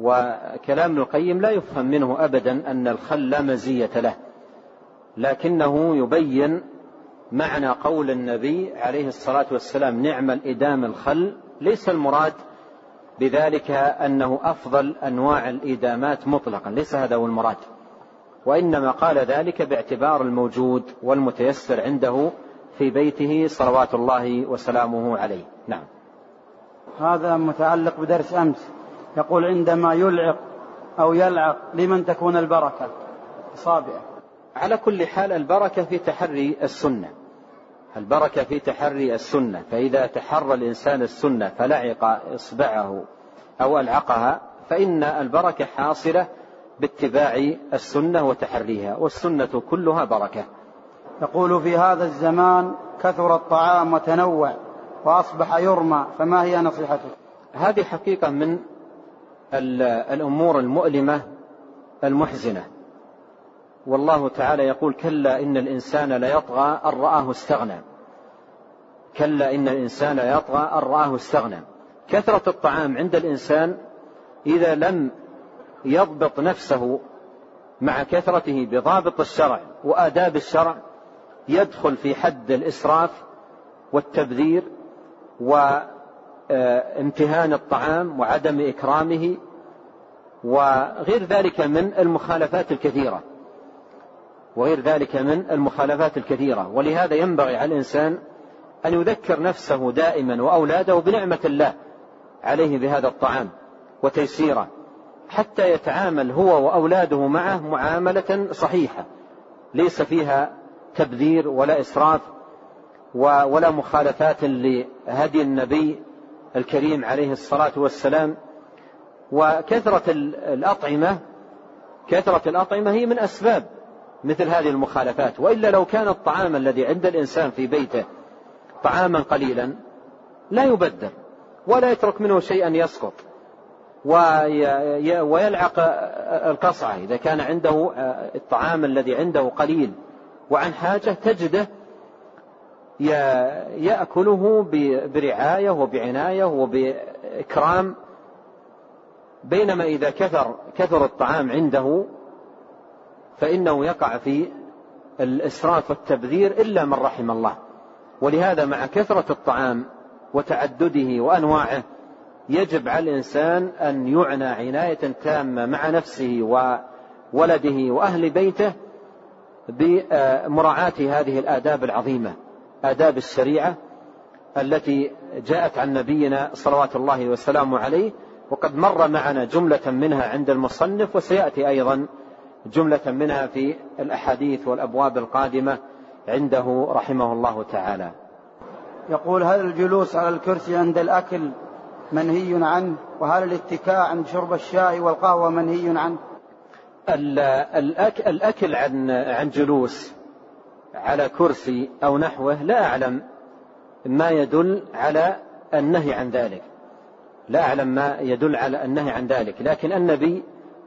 وكلام ابن القيم لا يفهم منه أبدا أن الخل لا مزية له لكنه يبين معنى قول النبي عليه الصلاة والسلام نعم الإدام الخل. ليس المراد بذلك أنه أفضل أنواع الإدامات مطلقا ليس هذا هو المراد. وإنما قال ذلك باعتبار الموجود والمتيسر عنده في بيته صلوات الله وسلامه عليه. نعم. هذا متعلق بدرس أمس. يقول عندما يلعق أو يلعق لمن تكون البركة؟ أصابعه على كل حال البركة في تحري السنة. البركة في تحري السنة. فإذا تحرى الإنسان السنة فلعق إصبعه أو ألعقها فإن البركة حاصلة باتباع السنة وتحريها والسنة كلها بركة. يقول في هذا الزمان كثر الطعام وتنوع وأصبح يرمى فما هي نصيحتك هذه حقيقة من الأمور المؤلمة المحزنة. والله تعالى يقول كلا إن الإنسان ليطغى أن رآه استغنى. كلا إن الإنسان ليطغى أن رآه استغنى. كثرة الطعام عند الإنسان إذا لم يضبط نفسه مع كثرته بضابط الشرع وآداب الشرع يدخل في حد الإسراف والتبذير وامتهان الطعام وعدم إكرامه وغير ذلك من المخالفات الكثيرة. وغير ذلك من المخالفات الكثيرة. ولهذا ينبغي على الإنسان أن يذكر نفسه دائما وأولاده بنعمة الله عليه بهذا الطعام وتيسيره. حتى يتعامل هو وأولاده معه معاملة صحيحة. ليس فيها تبذير ولا إسراف ولا مخالفات لهدي النبي الكريم عليه الصلاة والسلام. وكثرة الأطعمة كثرة الأطعمة هي من أسباب مثل هذه المخالفات. وإلا لو كان الطعام الذي عند الإنسان في بيته طعاما قليلا لا يبدل ولا يترك منه شيئا يسقط. ويلعق القصعة إذا كان عنده الطعام الذي عنده قليل وعن حاجة تجده يأكله برعاية وبعناية وبإكرام. بينما إذا كثر كثر الطعام عنده فإنه يقع في الإسراف والتبذير إلا من رحم الله. ولهذا مع كثرة الطعام وتعدده وأنواعه يجب على الإنسان أن يعنى عناية تامة مع نفسه وولده وأهل بيته بمراعاة هذه الآداب العظيمة آداب الشريعة التي جاءت عن نبينا صلوات الله وسلامه عليه وقد مر معنا جملة منها عند المصنف وسيأتي أيضا جملة منها في الأحاديث والأبواب القادمة عنده رحمه الله تعالى. يقول هل الجلوس على الكرسي عند الأكل منهي عنه وهل الاتكاء عند شرب الشاي والقهوة منهي عنه؟ الأكل عن عن جلوس على كرسي أو نحوه لا أعلم ما يدل على النهي عن ذلك. لا أعلم ما يدل على النهي عن ذلك. لكن النبي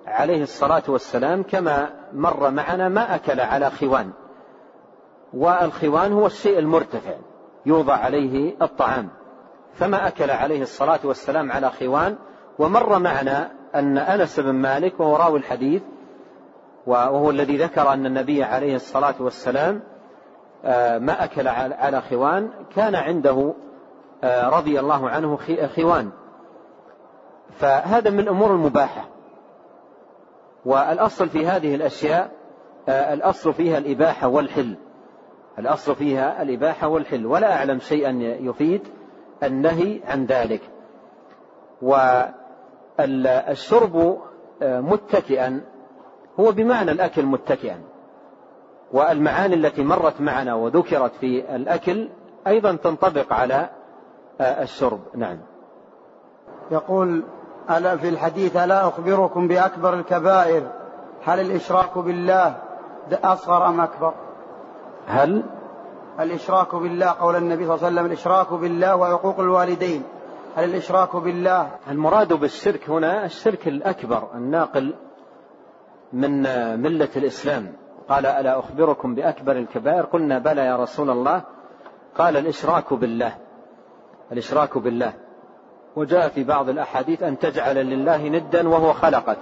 عليه الصلاة والسلام كما مر معنا ما أكل على خوان. والخوان هو الشيء المرتفع يوضع عليه الطعام. فما أكل عليه الصلاة والسلام على خوان ومر معنا أن أنس بن مالك وهو راوي الحديث وهو الذي ذكر أن النبي عليه الصلاة والسلام آه، ما أكل على خوان كان عنده آه، رضي الله عنه خوان فهذا من الأمور المباحة. والأصل في هذه الأشياء آه، الأصل فيها الإباحة والحل. الأصل فيها الإباحة والحل. ولا أعلم شيئا يفيد. النهي عن ذلك. والشرب متكئا هو بمعنى الأكل متكئا. والمعاني التي مرت معنا وذكرت في الأكل أيضا تنطبق على الشرب. نعم. يقول ألا في الحديث ألا أخبركم بأكبر الكبائر هل الإشراك بالله أصغر أم أكبر؟ هل الإشراك بالله قول النبي صلى الله عليه وسلم الإشراك بالله وعقوق الوالدين. هل الإشراك بالله؟ المراد بالشرك هنا الشرك الأكبر الناقل من ملة الإسلام. قال ألا أخبركم بأكبر الكبائر؟ قلنا بلى يا رسول الله. قال الإشراك بالله. الإشراك بالله. وجاء في بعض الأحاديث أن تجعل لله ندا وهو خلقك.